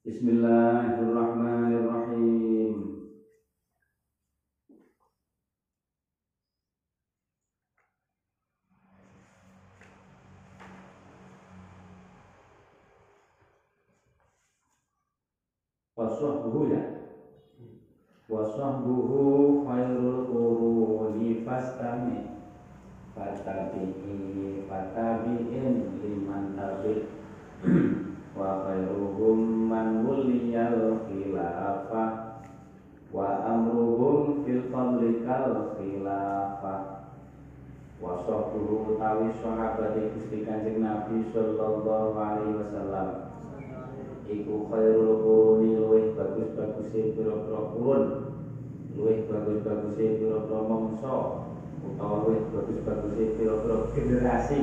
Bismillahirrahmanirrahim. Wasahbuhu ya. Wasahbuhu khairul quruni fastami. Fatabi'i fatabi'in liman tabi' wa khairuhum man wuliyal khilafah wa amruhum fil kal khilafah. Wa sahbuhu utawi sahabat Gusti Kanjeng Nabi sallallahu alaihi wasallam. Iku khairul quruni luwih bagus-baguse pira-pira kurun luwih bagus-baguse pira-pira mangsa utawa luwih bagus-baguse pira-pira generasi.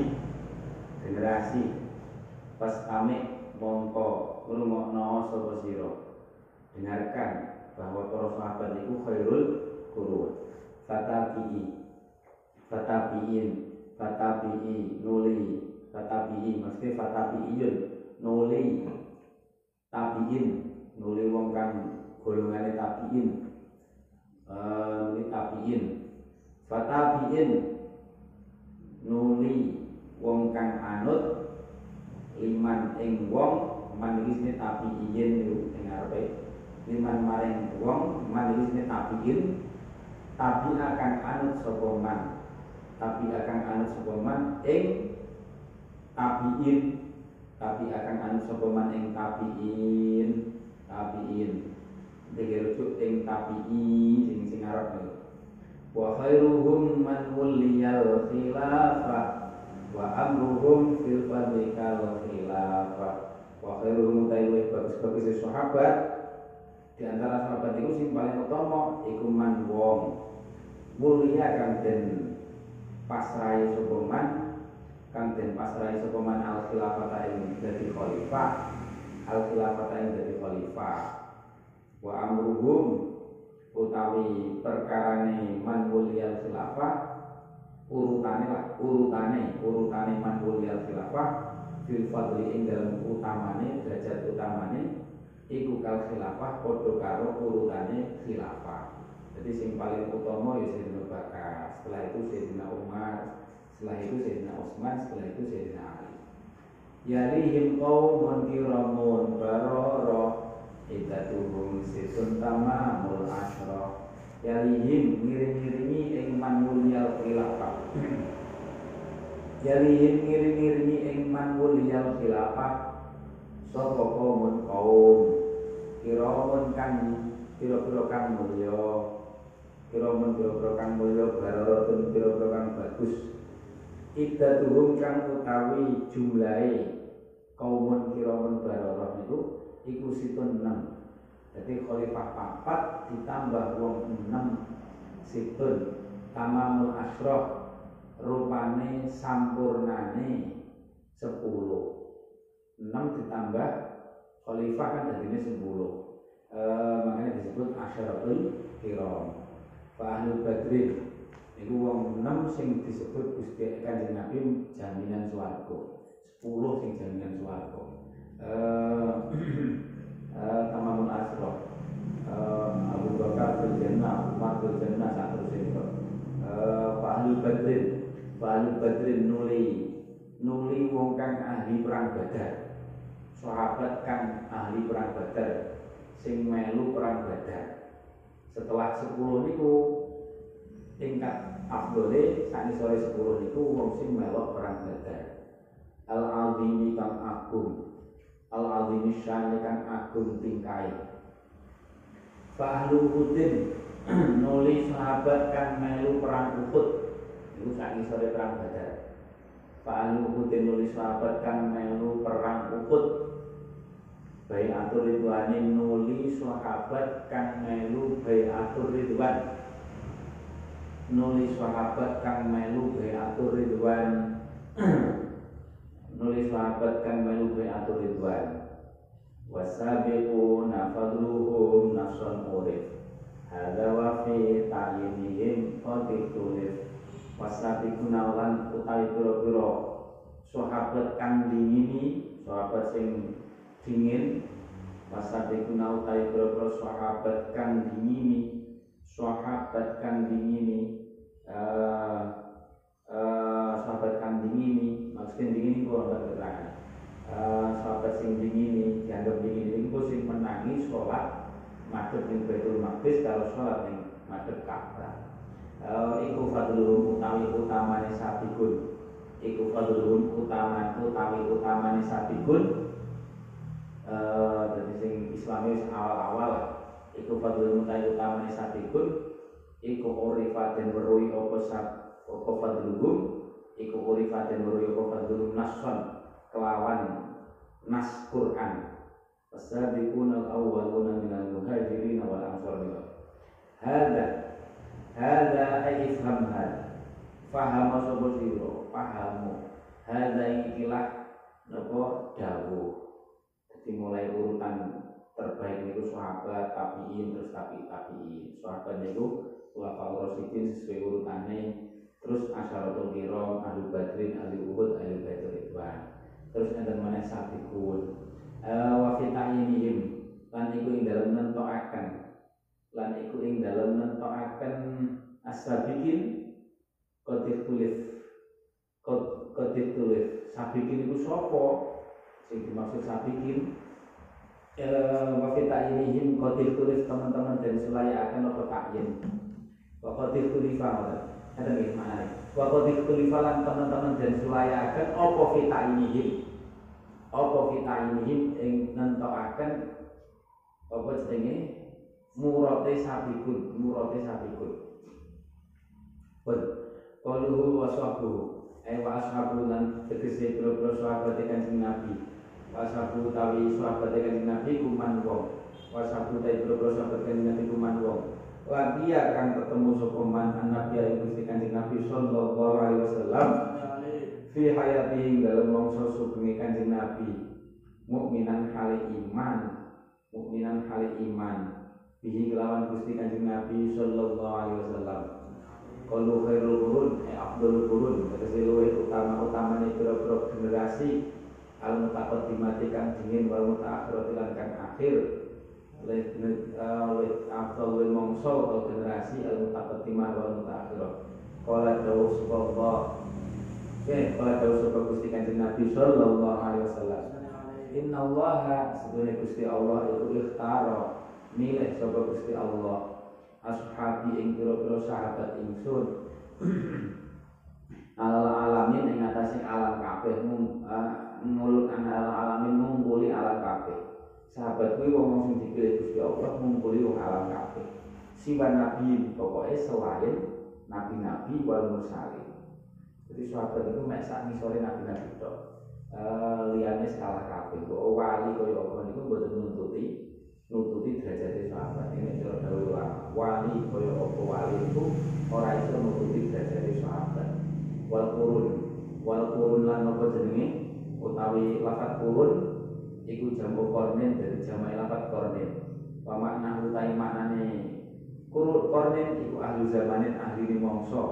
Generasi. Pas amik mongko ngrungokno sapa sira. Dengarkan bahwa para sahabat itu khairul qurun fatabi'i. Fatabi'in. Fatabi'i nuli. Fatabi'i maksudnya fatabi'iyun nuli. Tabiin nuli wong kang golongane tabiin. Eh nuli tabiin. Fatabiin nuli wong kang anut liman ing wong man sine tabiin arepe. Liman maring wong man iki sine tabiin tapi akan anut sapa tapi akan anut sapa man ing tabiin. Tapi akan anu sapa man ing tabiin. Tabiin. Rujuk ing tabi'i sing sing arep wa khairuhum man wuliyal khilafah wa amruhum fil fadli kal khilafah wa khairuhum ta'iwi bagus-bagus sahabat di antara sahabat itu sing paling utama iku man wong. Mulia kang den pasrai sapa man kang den pasrahi sapa man al khilafata ing dadi khalifah. Al khilafata ing dadi khalifah. Wa amruhum utawi perkarane man mulia khilafah urutane lah urutane urutane man mulia khilafah fil fadli ing dalam utamane derajat utamane iku kal khilafah padha karo urutane khilafah jadi sing paling utama ya Sayyidina Bakar setelah itu Sayyidina Umar setelah itu Sayyidina Utsman, setelah itu Sayyidina Ali. Yalihim qaumun kiramun barara idatuhum situn tamamul asyra. Yalihim ngiring-ngiringi ing man mulyal khilafah. Yalihim ngiring-ngiringi ing mulyal khilafah. Sapa qaumun kaum kiramun kan kira-kira kang mulya kiramun kira-kira kang mulya bararatun kira-kira kang bagus Iddatuhum kang utawi jumlahe kaumun kiramun baroroh itu iku situn 6. Jadi khalifah papat ditambah wong 6 situn tamamul asroh rupane sampurnane 10. 6 ditambah khalifah kan jadinya 10. E, makanya disebut asyaratul kiram. Fa ahlu badrin Iku wong enam sing disebut Gusti Kanjeng Nabi jaminan swarga. Sepuluh sing jaminan swarga. Eh Tamamul Asra. Eh Abu Bakar fil jannah, Umar jannah satu itu. Eh Fahlu Badrin, Fahlu Badrin nuli nuli wong kang ahli perang Badar. Sahabat kang ahli perang Badar sing melu perang Badar. Setelah sepuluh niku tingkat afdole sani sore sepuluh itu wong sing melok perang badar. Al azimi kang agung. Al azimi syani kang agung tingkai. Fa ahlu hudin nuli sahabat kang melu perang uhud. Itu sani sore perang badar. Fa ahlu hudin nuli sahabat kang melu perang uhud Bayi atur ridwani nuli sahabat kang melu bayi atur ridwan. Nulis sahabat kang melu atur ridwan. Nulis sahabat kang melu atur ridwan. Wasabiquna fadluhum nason urif. Hadza wa fi ta'yinihim qad tulif wasabiquna lan utawi pira-pira. Sahabat kang dingini sahabat sing dingin. Utai boro sahabat kang dingini. Sahabat kang dingini. Uh, uh, sahabat kang dingini. Maksudnya dingini kok ora keterangan. Uh, sahabat sing dingini dianggap dingini. Itu sing menangi sholat madhep ning Baitul Maqdis kalau sholat ning madhep Ka'bah. Uh, iku fadlul utawi utamane sabikun iku fadlun utama utawi sabikun eh dadi sing islami awal-awal iku fadlun utawi utamane sabikun iku urifa den weruhi apa sab apa fadluhum iku urifa den weruhi apa fadlun nason kelawan nas Quran. As-sabiqun al-awwaluna minal muhajirin wal ansar Hada Hada ay ifham hada. Faham sapa sira? Pahamu hadza ikilah napa? Dawuh jadi mulai urutan terbaik itu sahabat tabiin terus tabi tabiin. Sahabat itu ulama rasidin sesuai urutannya terus asyaratul kiram ahli badrin ahli uhud ahli baitul ridwan. Terus enten mana sabiqun. Uh, wa fitainihim lan iku ing dalem nentokaken. Lan iku ing dalem nentokaken as-sabiqin kotif tulis kotif tulis sabikin itu sopo sing dimaksud sabikin eh, wafita inihim kotif tulis teman-teman dan sulaya akan apa takyin wakotif tulifa ada nih mana wakotif tulifa lan teman-teman dan sulaya akan apa fita inihim apa fita inihim yang nentokaken apa jenenge? Murate sabikun murate sabikun. Betul. Qaluhu wa sahbuhu Ay wa ashabu lan tegese biro-biro sahabat kanjeng Nabi Wa ashabu tawi sahabat kanjeng Nabi kuman wong. Wa ashabu tawi biro-biro sahabat kanjeng Nabi kuman wong. Lagi akan ketemu sokoman an Nabi yang Gusti kanjeng Nabi sallallahu alaihi wasallam. Fi hayati dalam mangsa subengi kanjeng Nabi. Mukminan hale iman. Mukminan hale iman. Bihi kelawan Gusti kanjeng Nabi sallallahu alaihi wasallam. Kalau khairul qurun, eh afdalul qurun, tegese luwih utama-utamane pira-pira generasi al mutaqaddimati dingin wal mutaakhirati lan kang akhir. Leh afdal wal mongso atau generasi al mutaqaddimah wal mutaakhirah. Qala dawu subhanallah. Oke, qala dawu subhanallah Gusti Kanjeng Nabi sallallahu alaihi wasallam. Inna Allah sebenarnya Gusti Allah itu ikhtara milih sapa Gusti Allah ashabi ing pira-pira sahabat ingsun alal alamin ing atase alam kabeh mulut an alal alamin ngumpuli alam kabeh. Sahabat kuwi wong sing dipilih Gusti Allah ngumpuli wong alam kabeh. Siwa nabi pokoke selain nabi-nabi wal mursalin. Jadi sahabat itu mek sak ngisore nabi-nabi tok. Uh, liyane salah kabeh. Kok wali kaya apa niku mboten nuntuti nututi derajat sahabat. Ini cara dawuh ulama wali kaya apa wali itu ora iso nututi derajat sahabat. Wal qurun wal qurun lan apa jenenge utawi lafat qurun iku jamu kornen dari jamak lafat kornen wa makna utai maknane qurun kornen iku ahli zamanin ahli mongso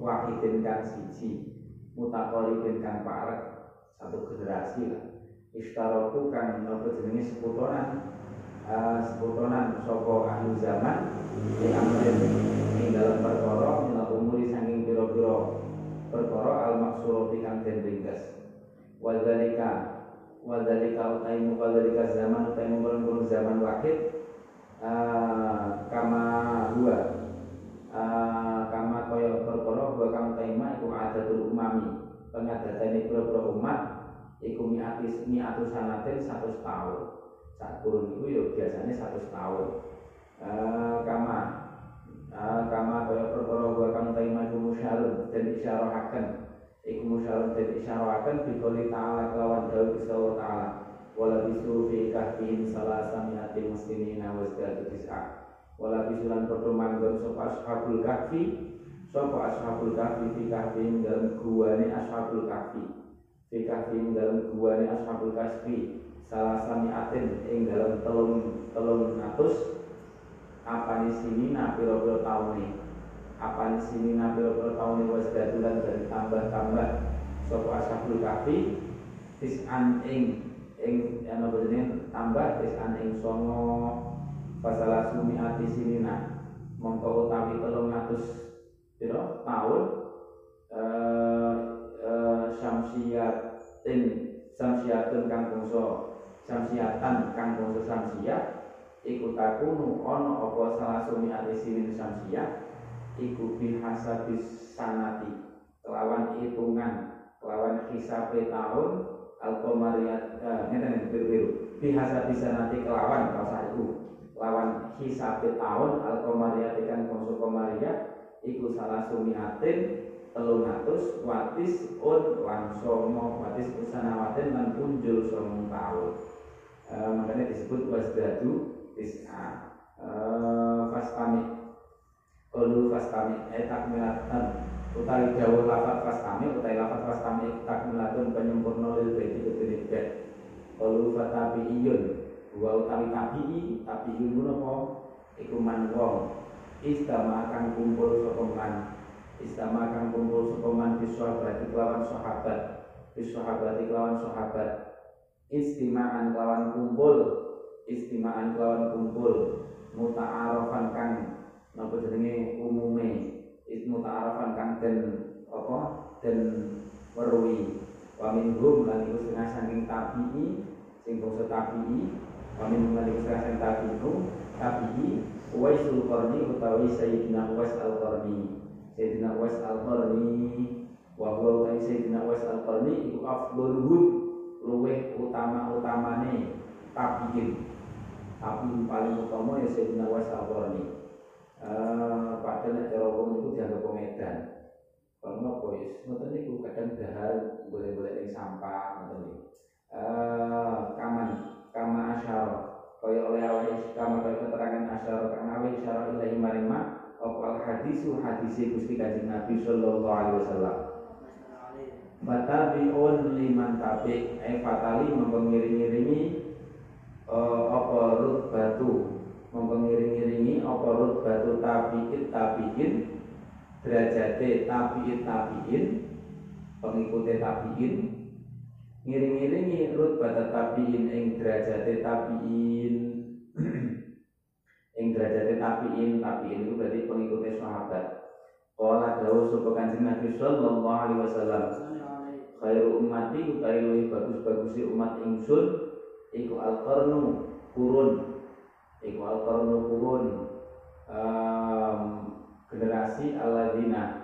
wahidin kan siji mutakoribin kan parek satu generasi lah. Istaroku kan apa jenenge seputonan uh, sebutonan soko ahli zaman di amrin ing dalam perkara minal umuri sanging pira-pira. Perkara al maksur kang den wadzalika wadzalika utai mukadzalika zaman utai mukul zaman wahid uh, kama huwa uh, kama kaya perkara wa kang taima iku adatul umami. Pengadatane pira-pira umat iku miatis miatu sanatin satu tahun. Saat turun itu ya biasanya satu tahun. Uh, kama uh, kama kaya perkara wa kang taima iku musyarun dan isyarahaken iku musyarun dan isyarahaken bikoli ta'ala kelawan Gusti Allah ta'ala. Wala bisu fi kahfihim salasa mi'ati muslimina wa zdadu tis'a. Wala bisulan padha manggon sapa ashabul kahfi sapa ashabul kahfi fi kahfihim dalam guwane ashabul kahfi. Fi kahfihim dalam guwane ashabul kahfi salah sami atin ing dalam telung telung atus apa di sini? Na piro piro tahun ini apa di sini na piro piro tahun ini was dadulan dari tambah tambah sopo ashabul kafi tis an ing ing yang apa tambah tis an ing songo. Salasuna mongko utawi telung atus pira? Tahun. Eh eh samsiatin samsiatun kang bangsa samsiatan kang bangsa samsiat iku takunu ana apa salah sumi ati samsiat iku bihasabis sanati kelawan hitungan. Kelawan hisabe tahun al-qamariyat eh, ngeten biru-biru. Bihasabis sanati kelawan rasa iku lawan hisabe tahun al komariyatikan konsul komariyat iku salah sumiatin telung atus watis un lan somo watis usanawatin lan punjul somo tahun e, makanya disebut wasdadu tis'a. E, fastami Olu fastami eh takmilatan utawi jauh lafat fastami utawi lafat fastami takmilatun penyempurna lil bedi kediri bed. Olu fatabi iyun wa utawi tabi'i tabi'i ku napa iku man wong. Istama kang kumpul man? Istama kang kumpul man? Biswa berarti kelawan sahabat. Biswa sahabat kelawan sahabat. Istimaan kelawan kumpul. Istimaan kelawan kumpul. Muta'arafan kang napa jenenge? Umume. Muta'arafan kang den apa? Den weruhi. Wa minhum lan iku setengah saking tabi'i sing bangsa tabi'i. Kami mengenai kesehatan tabi'u tabi'i. Uwaisul Qarni utawi Sayyidina Uwais Al-Qarni. Sayyidina Uwais Al-Qarni. Wa huwa utawi Sayyidina Uwais Al-Qarni iku luweh utama-utamane tabi'in. Tapi paling utama ya Sayyidina Uwais Al-Qarni padahal nek cara wong iku dianggap pemedan kalau nopo wis ngoten niku kadang dahar boleh-boleh ning sampah ngoten niku. Uh, kaman kama asyara kaya oleh awake kama kaya keterangan asyara kang awe isyara ilahi maring ma apa hadisu hadisi Gusti Kanjeng Nabi sallallahu alaihi wasallam. Batabiun liman tabi eh fatali mempengiring-iringi uh, apa rut batu mempengiring-iringi apa rut batu tabiin tabiin derajate tabiin tabiin pengikutnya tabiin. Ngiring-ngiringi rutbata tabiin ing derajate tabiin. Ing derajate tabiin tabiin itu berarti pengikutnya sahabat. Kala dawu sapa Kanjeng Nabi sallallahu alaihi wasallam. Khairu ummati utawi luwih bagus-bagusi umat ingsun iku al-qarnu kurun iku al-qarnu kurun um, generasi alladzina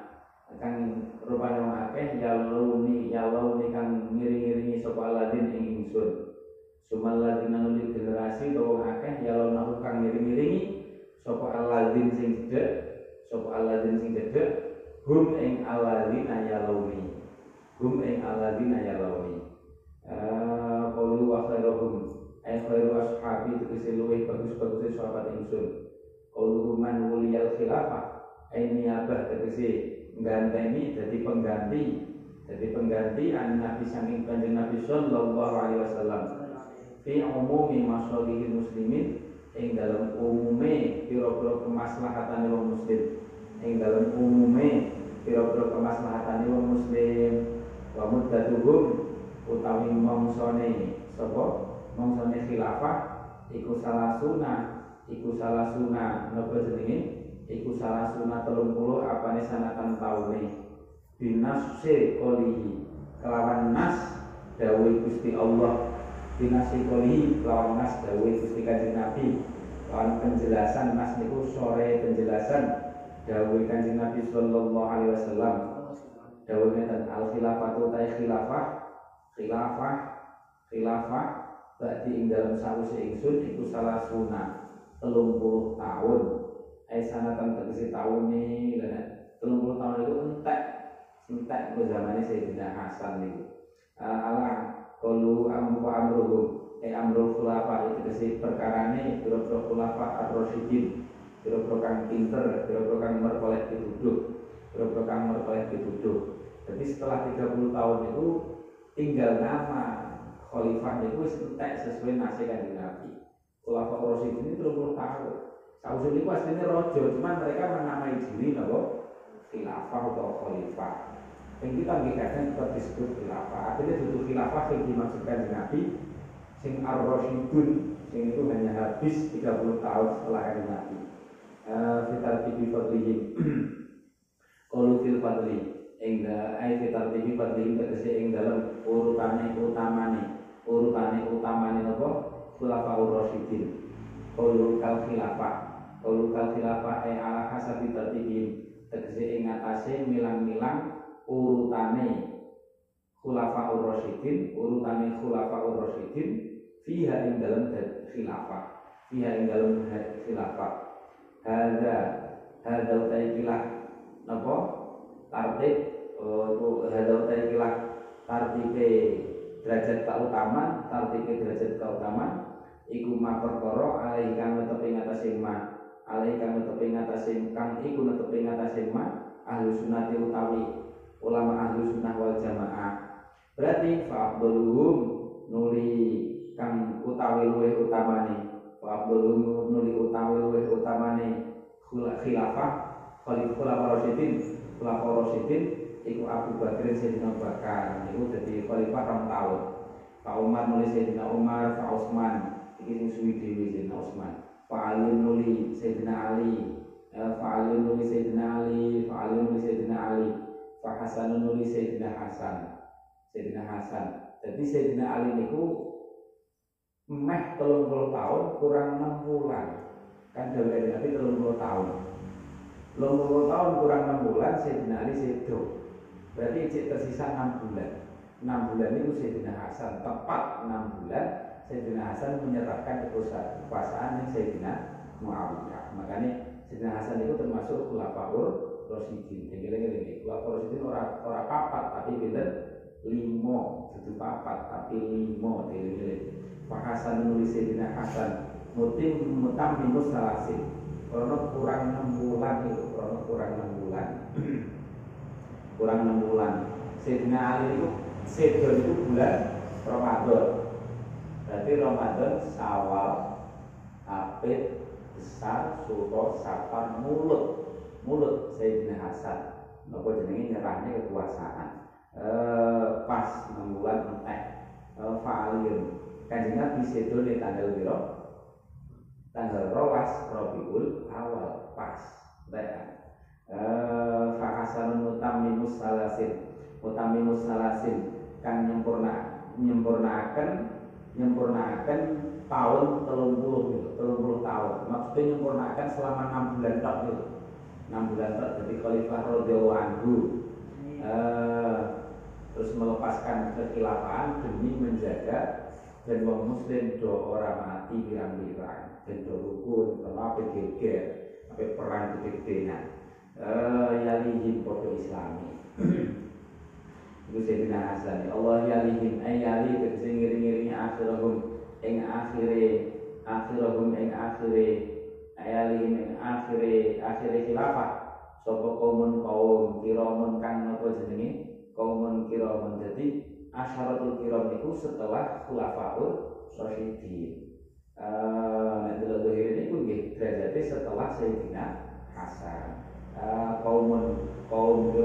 kang rupane wong akeh yaluni yaluni kang ngiring-ngiringi sapa Aladin ing ingsun. Sumal ladina nuli generasi wong akeh yaluna kang ngiring-ngiringi sapa Aladin sing cedhek sapa Aladin sing cedhek hum ing Aladina yaluni hum ing Aladina yaluni sahabat ingsun qalu man wuliyal khilafah ay niyabah tegese ganteni jadi pengganti jadi pengganti an Nabi saking kanjeng Nabi Sallallahu Alaihi Wasallam. Fi umumi masalihi muslimin ing dalam umume pira-pira kemaslahatan wong muslim. Ing dalam umume pira-pira kemaslahatan wong muslim. Wa muddatuhum utawi mongsone sapa? Mongsone khilafah iku salah sunah iku salah sunah. Napa jenenge? Iku salah sunat telung puluh apane sanatan taune? Binafsi kolihi kelawan nas dawai gusti Allah. Binafsi kolihi kelawan nas dawai gusti kanjeng Nabi. Kelawan penjelasan nas niku sore penjelasan. Dawai kanjeng Nabi sallallahu alaihi wasallam. Dawai ngeten al khilafatu ta khilafah. Khilafah khilafah berarti ing dalam sawise ingsun iku salah sunah telung puluh tahun. Eh sanatan tegesi tahun ini dan telung puluh tahun itu entek entek ke zamannya Sayyidina Hasan itu uh, ala kalu amru amruhum. Eh amrul khulafa itu tegesi perkarane biro-biro khulafa ar-rasyidin biro-biro kang pinter biro-biro kang merkoleh dituduh. Biro-biro kang merkoleh dituduh. Jadi setelah 30 tahun itu tinggal nama khalifah itu entek sesuai nasi kan khulafa ar-rasyidin itu 30 tahun Sausun itu aslinya rojo, cuman mereka menamai diri nabo khilafah atau khalifah. Yang kita kadang kita disebut khilafah. Akhirnya itu khilafah yang dimaksudkan di Nabi, sing ar-rasyidun, sing itu hanya habis 30 tahun setelah hari Nabi. fitar tibi fadlihim Qalu fil fadli ing ai fitar tibi fadlihim tegese ing dalem urutane utamane urutane utamane napa khulafaur rasyidin Qalu kal khilafah Qalu kal khilafah ai ala hasabi tartibihim tegese ing atase milang-milang urutane khulafaur rasyidin urutane khulafaur rasyidin fiha ing dalem khilafah fiha ing dalem khilafah. Hada utai kilah Napa? Tartib oh, Hada utai kilah Tartibe derajat keutamaan Tartibe derajat keutamaan Iku ma perkara alai kang netepi ngatasé ma alai kang netepi ngatasé kang iku netepi ngatasé ma ahlu sunnati utawi ulama ahlu sunnah wal jamaah. Berarti fa'abduluhum nuli kang utawi luwih utamane. Wa abdul nuli utawi luwih utamane khilafah khalifah khulafa rasyidin. Khulafa rasyidin iku Abu Bakar Sayyidina Bakar. Iku dadi khalifah rong tahun. Pak Umar nuli Sayyidina Umar Pak Utsman sing suwi dhewe Sayyidina Utsman Pak Ali nuli Sayyidina Ali. Ali nuli Sayyidina Ali Ali nuli Sayyidina Ali. Hasan nuli Sayyidina Hasan. Sayyidina Hasan. Jadi Sayyidina Ali niku meh telung puluh tahun kurang enam bulan. Kan dari Nabi telung puluh tahun. Telung puluh tahun kurang enam bulan Sayyidina Ali sedo berarti cek tersisa enam bulan. Enam bulan itu Sayyidina Hasan. Tepat enam bulan Sayyidina Hasan menyerahkan kekuasaan yang Sayyidina Muawiyah. Makanya Sayyidina Hasan itu termasuk khulafaur Rasidin. Ini khulafaur Rasidin orang orang papat tapi beda limo itu papat tapi limo. Ini Pak Hasan nulis Sayyidina Hasan mutim mutam minus salasin karena kurang enam bulan itu karena kurang enam bulan. Kurang enam bulan. Sayyidina Ali itu Sayyidina itu bulan Ramadan berarti Ramadan Sawal Apit Besar Suto Safar Mulut Mulut Sayyidina Hasan apa jenenge nyerahnya kekuasaan eh, pas bulan entek eh, Fa'aliyun Kanjeng Nabi di tanggal piro? Tanggal rolas Rabiul awal pas. Ya. Eh fahasanun mutamimus salasin. Mutamimus salasin kan nyempurna nyempurnakan nyempurnakan tahun telung puluh gitu, telung puluh tahun. Maksudnya nyempurnakan selama enam bulan tak gitu. Enam bulan tak jadi Khalifah Rodeo Anhu. Eh, terus melepaskan kekhilafan demi menjaga dan wong muslim do orang mati birang-birang dan do rukun kalau apa geger apa perang gede-gedenan uh, yalihim podo islami itu Sayyidina Hasan. Allah yalihim ay yali tegese ngiring-ngiringi akhirahum ing akhire akhirahum ing akhire ayalihim ing akhire akhire khilafah. Sapa kaumun kaum kiramun kang napa jenenge? Kaumun kiram itu setelah khulafaul rasyidin. Uh, ini pun derajatnya setelah Sayyidina Hasan. Uh, kaumun kaum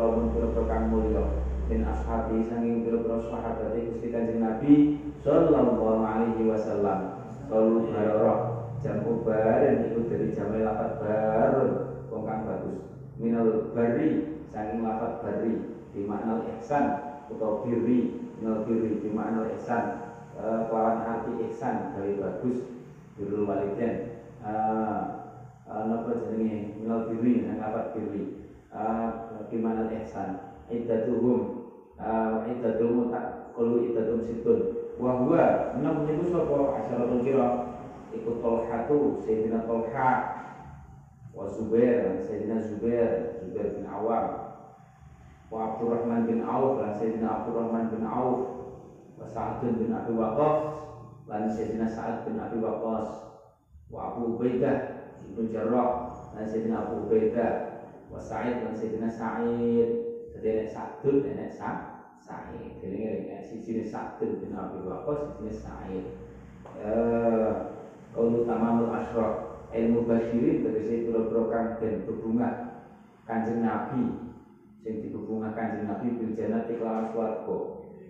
kang mulya min ashabi sanging kira-kira sahabat Gusti Kanjeng Nabi sallallahu alaihi wasallam. Kalu bararah jam ubaran itu dari jam lapat barun wong kang bagus. Minal bari sanging lapat bari di makna ihsan atau birri minal birri di makna ihsan. Uh, kelawan hati ihsan dari bagus birrul walidain. Uh, uh, napa jenenge? Minal birri nang apa birri. Uh, di makna ihsan iddatuhum. Uh, iddatuhum tak kalu iddatum situn wa huwa enam niku sapa? Asyaratul kira ikut Tolhatu Sayyidina Tolha wa Zubair Sayyidina Zubair Zubair bin Awam. Wa Abdurrahman bin Auf lan Sayyidina Abdurrahman bin Auf. Wa Sa'ad bin Abi Waqqas lan Sayyidina Sa'ad bin Abi Waqqas. Wa Abu Ubaidah bin Jarrah lan Sayyidina Abu Ubaidah. Wa Sa'id lan Sayyidina Sa'id jadi nek Sa'dun nek Sa Sa'id. Jadi nek siji Sa'dun bin Abi Waqqas siji Sa'id. Eh kalau tamamul ilmu basyirin tegese pura-pura kang den berbunga. Kanjeng Nabi. Sing dihubungkan kanjeng Nabi bil jannati kelawan swarga.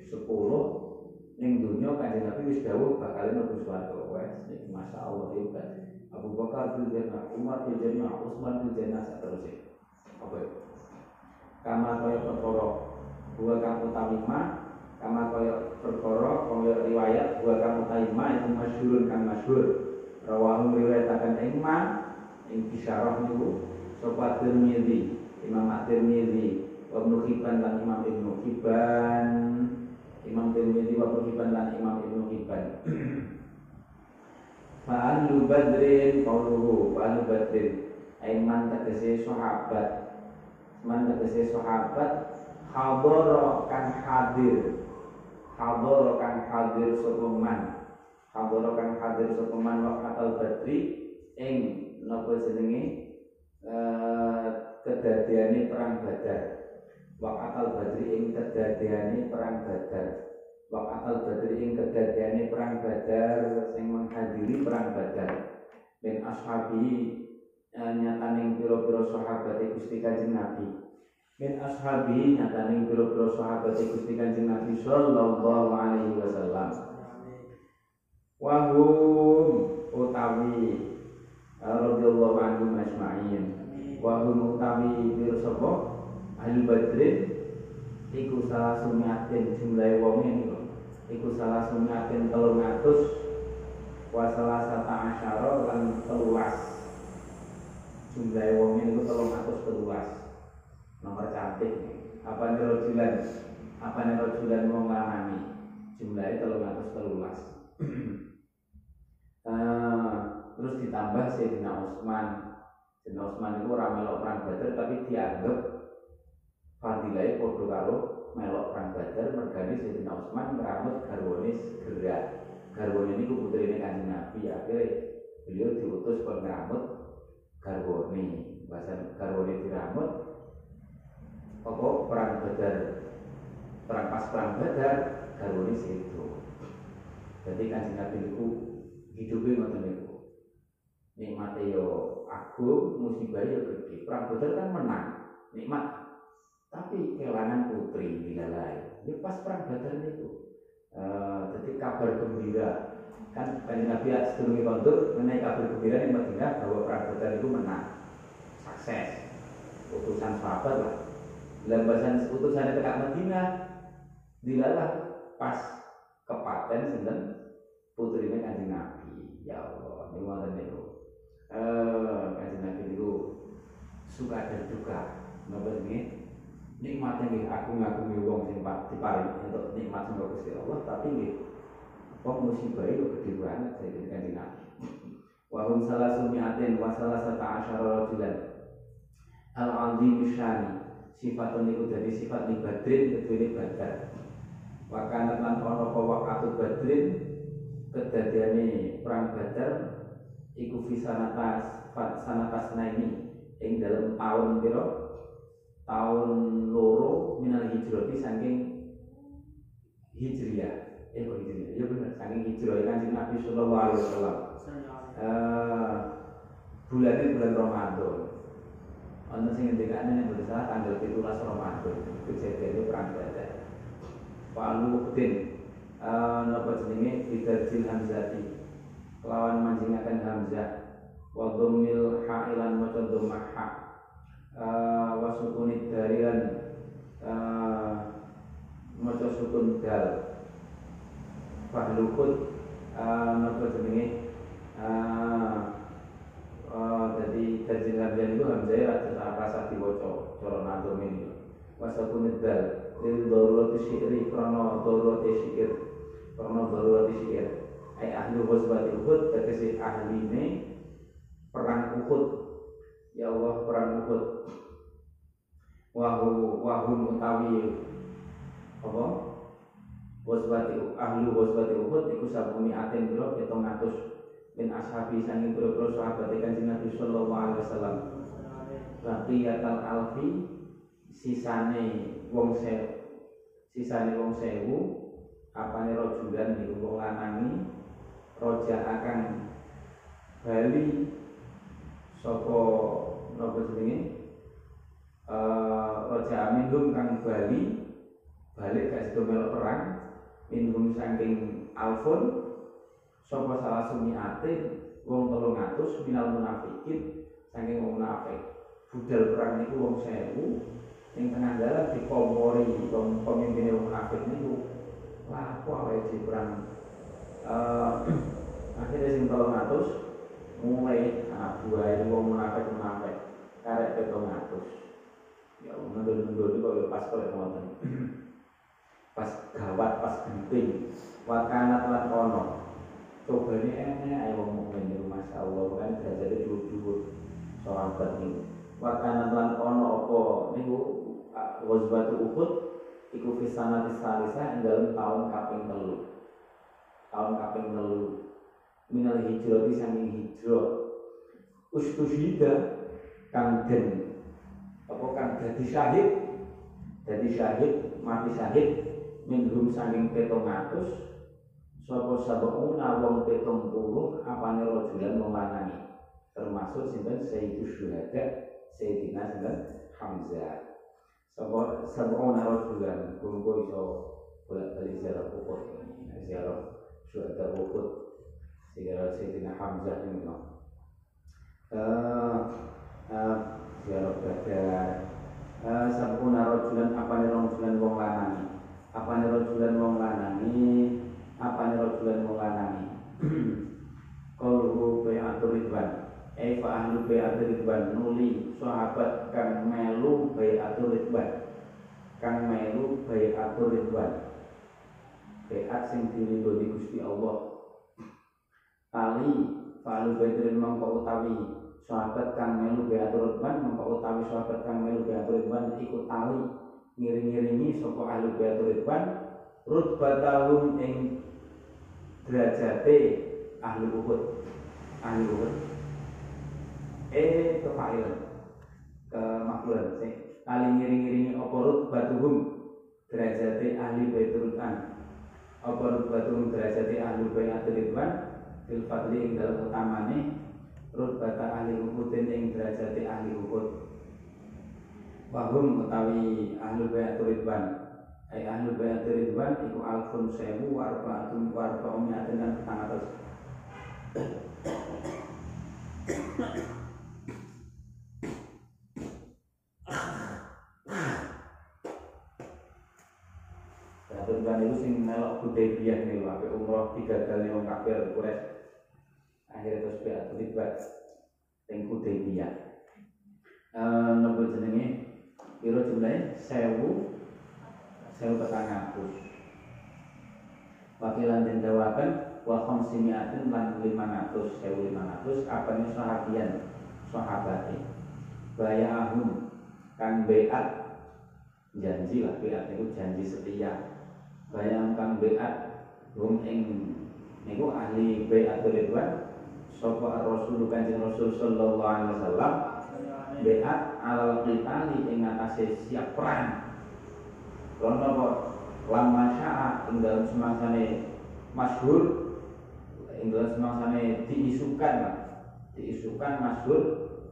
10 ning dunya kanjeng Nabi wis dawuh bakal mlebu swarga. Wes masyaallah hebat. Abu Bakar jannah, Umar fil jannah, Utsman seterusnya. Apa itu? Kama kaya perkara dua kang utawi ma kama kaya perkara kaya riwayat dua kang utawi ma itu masyhurun kang masyhur. Rawahu riwayataken ing ma ing bisyarah niku sapa Tirmidzi, Imam At-Tirmidzi, Ibnu Hibban dan Imam Ibnu Hibban. Imam Tirmidzi wa Hibban dan Imam Ibnu Hibban. Fa'alu badrin qauluhu Fa'alu badrin Aiman tegesi sahabat Man tegesi sahabat Hadoro kan hadir. Hadoro kan hadir sopeman Hadoro kan hadir sopeman Wakatal badri Ing Nopo jenenge? Eh, perang badar. Wakatal badri ing kedadiani perang badar. Waqatal badri ing kedadiane perang badar sing menghadiri perang badar. Ben ashabi nyataning pira-pira sahabat Gusti Kanjeng Nabi. Min ashabi nyataning pira-pira sahabat Gusti Kanjeng Nabi sallallahu alaihi wasallam. Wahum utawi eh, radhiyallahu anhum ajma'in. Wahum utawi pira sapa? Ahli badrin iku salah sumiatin jumlahe wong niku iku salah telung atus wa salah sata asyara lan teluas jumlah wong ini telung atus teluas nomor cantik. Apa nih rojulan apa nih rojulan wong lanang jumlahnya telung atus teluas uh, terus ditambah Sayyidina Utsman Sayyidina Utsman itu ramelok perang Badar tapi dianggap fadilai podo karo melok perang Badar. Mergani Sayyidina Utsman meramut garwane segera. Garwane ini putrine Kanjeng Nabi. Akhirnya beliau diutus kon garwane. Bahasa garwane diramut apa perang Badar perang pas perang Badar garwane situ. Jadi Kanjeng Nabi itu hidupnya ngoten niku. Nikmate yo agung, musibah yo gede. Perang Badar kan menang. Nikmat tapi kehilangan putri dilalai ya pas perang badar itu uh, jadi kabar gembira kan tadi Nabi sebelumnya kontur mengenai kabar gembira yang Madinah bahwa perang badar itu menang. Sukses. Utusan sahabat lah. Lembasan utusan dekat Madinah. Dilalah pas kepaten sinten? Putrinya kanjeng Nabi. Ya Allah ini wonten niku eh kanjeng Nabi itu suka dan duka. Napa nggih nikmatnya nih aku ngakumi wong sing diparing untuk nikmat sing Gusti Allah tapi nih kok musibah itu gede banget saya jadikan di nabi. Wahum salah sumiatin wa salah sata asyara rajulan. Al azim syani sifatun itu jadi sifat di badrin kedua badar. Wakana lan ono apa wakatu badrin kedadiane perang badar iku fisanatas sanatas naini ing dalam tahun piro tahun loro minal hijrati saking hijriah eh kok hijriah ya? Benar saking hijrah kan Nabi Sallallahu Alaihi Wasallam. Uh, bulan ini bulan Ramadan. Ono sing ngendikane nek boten salah tanggal 17 Ramadan. Kejadian perang Badar. Palu Udin. Eh napa jenenge? Bidarjil Hamzati. Lawan manjingaken Hamzah. Wa dhammil ha'ilan maca dhammah ha uh, wasukunid darian maca sukun dal fahlukut uh, napa jenenge uh, uh, jadi dajil hamzah itu hamzah rasa rasa diwaca cara nazum ini wasakunid dal lil darurati syi'ri krana darurati syi'ir krana darurati syi'ir. Ai ahli wasbati uhud tegese ahline perang Uhud. Ya Allah perang Uhud. Wahu wahum utawi apa wasbati ahlu wasbati Uhud iku sabuni aten biro pitung atus. Min ashabi sanging biro-biro sahabat kanjeng Nabi sallallahu alaihi wasallam. Baqiyatal alfi sisane wong sewu sisane wong sewu apane rojulan di wong lanangi roja akan bali sapa napa jenenge? Eh raja minhum kang bali balik gak sido perang minhum saking alfun sapa salah sumi ate wong 300 minal munafikin saking wong munafik. Budal perang niku wong 1000 ing tengah dalan dikomori wong pemimpin wong munafik niku. Lapo awake di perang? Uh, akhirnya sing 300 mulai anak buah itu wong munafik munafik. Karek 700 ya mundur-mundur itu kok pas kok ngoten pas gawat pas genting. Wakana lan ono. Coba ini enak ayo mukmin niku masyaallah kan derajate dhuwur-dhuwur sahabat niku wakana lan ono apa? Niku Ghazwatu Uhud iku fi sanati salisa ing dalam tahun kaping telu. Tahun kaping telu. Minal hijrah di samping hijrah ustushida kang den. Apa kang dadi syahid? Dadi syahid mati syahid minhum saking petong atus sapa sabuna wong petong puluh apane rajulan wong lanang termasuk sinten Sayyidus Syuhada Sayyidina sinten Hamzah. Sapa sabuna rajulan kumpul iso bolak-balik ziarah Uhud ziarah Syuhada Uhud ziarah Sayyidina Hamzah ini no. Uh, uh, ziarah Badar. Uh, sabuna rajulan apane rajulan wong lanang apa nih rojulan wong lanangi apa nih rojulan wong lanangi kalau be atur ridwan. Fa ahlu be atur ridwan nuli sahabat kang melu be atur ridwan. Kang melu be atur ridwan. Beat sing diridho di Gusti Allah. Tali falu bedrin mongko utawi sahabat kang melu be atur ridwan mongko utawi sahabat kang melu be atur ridwan ikut tali ngiring-ngiringi sapa ahli baitul ridwan rutbatahum ing derajate ahli Uhud. Ahli Uhud. Eh kefailan ke makluran sing kali ngiring-ngiringi apa rutbatuhum derajate ahli baitul ridwan apa rutbatuhum derajate ahli baitul ridwan fil fadli ing dalam utamane rutbata ahli Uhud ing derajate ahli Uhud Wahum utawi ahlu bayatul ridwan. Ay ahlu bayatul ridwan Iku alfun sewu warfa'atum warfa'um yatin dan petang atas Bayatul ridwan itu sing melok Hudaybiyah nih lho umroh tiga kali wong kafir Quraisy Akhirnya terus bayatul ridwan Sing Hudaybiyah Eh, nopo jenenge Piro jumlahnya? Sewu Sewu petang atus Wakilan dan dawakan Wa khomsimiatin lan lima ratus Sewu lima ratus Apanya sahabian Sahabati Baya ahun Kang beat Janji lah beat itu janji setia Bayang kang beat Hum ing Niku ahli beat Ridwan Sopo Rasul Kanjeng Rasul Sallallahu Alaihi Wasallam beat alal qitali ing atase siap perang. Karena apa? Lama sya'a ing dalam semangsane masyhur ing dalam semangsane diisukan lah. Diisukan masyhur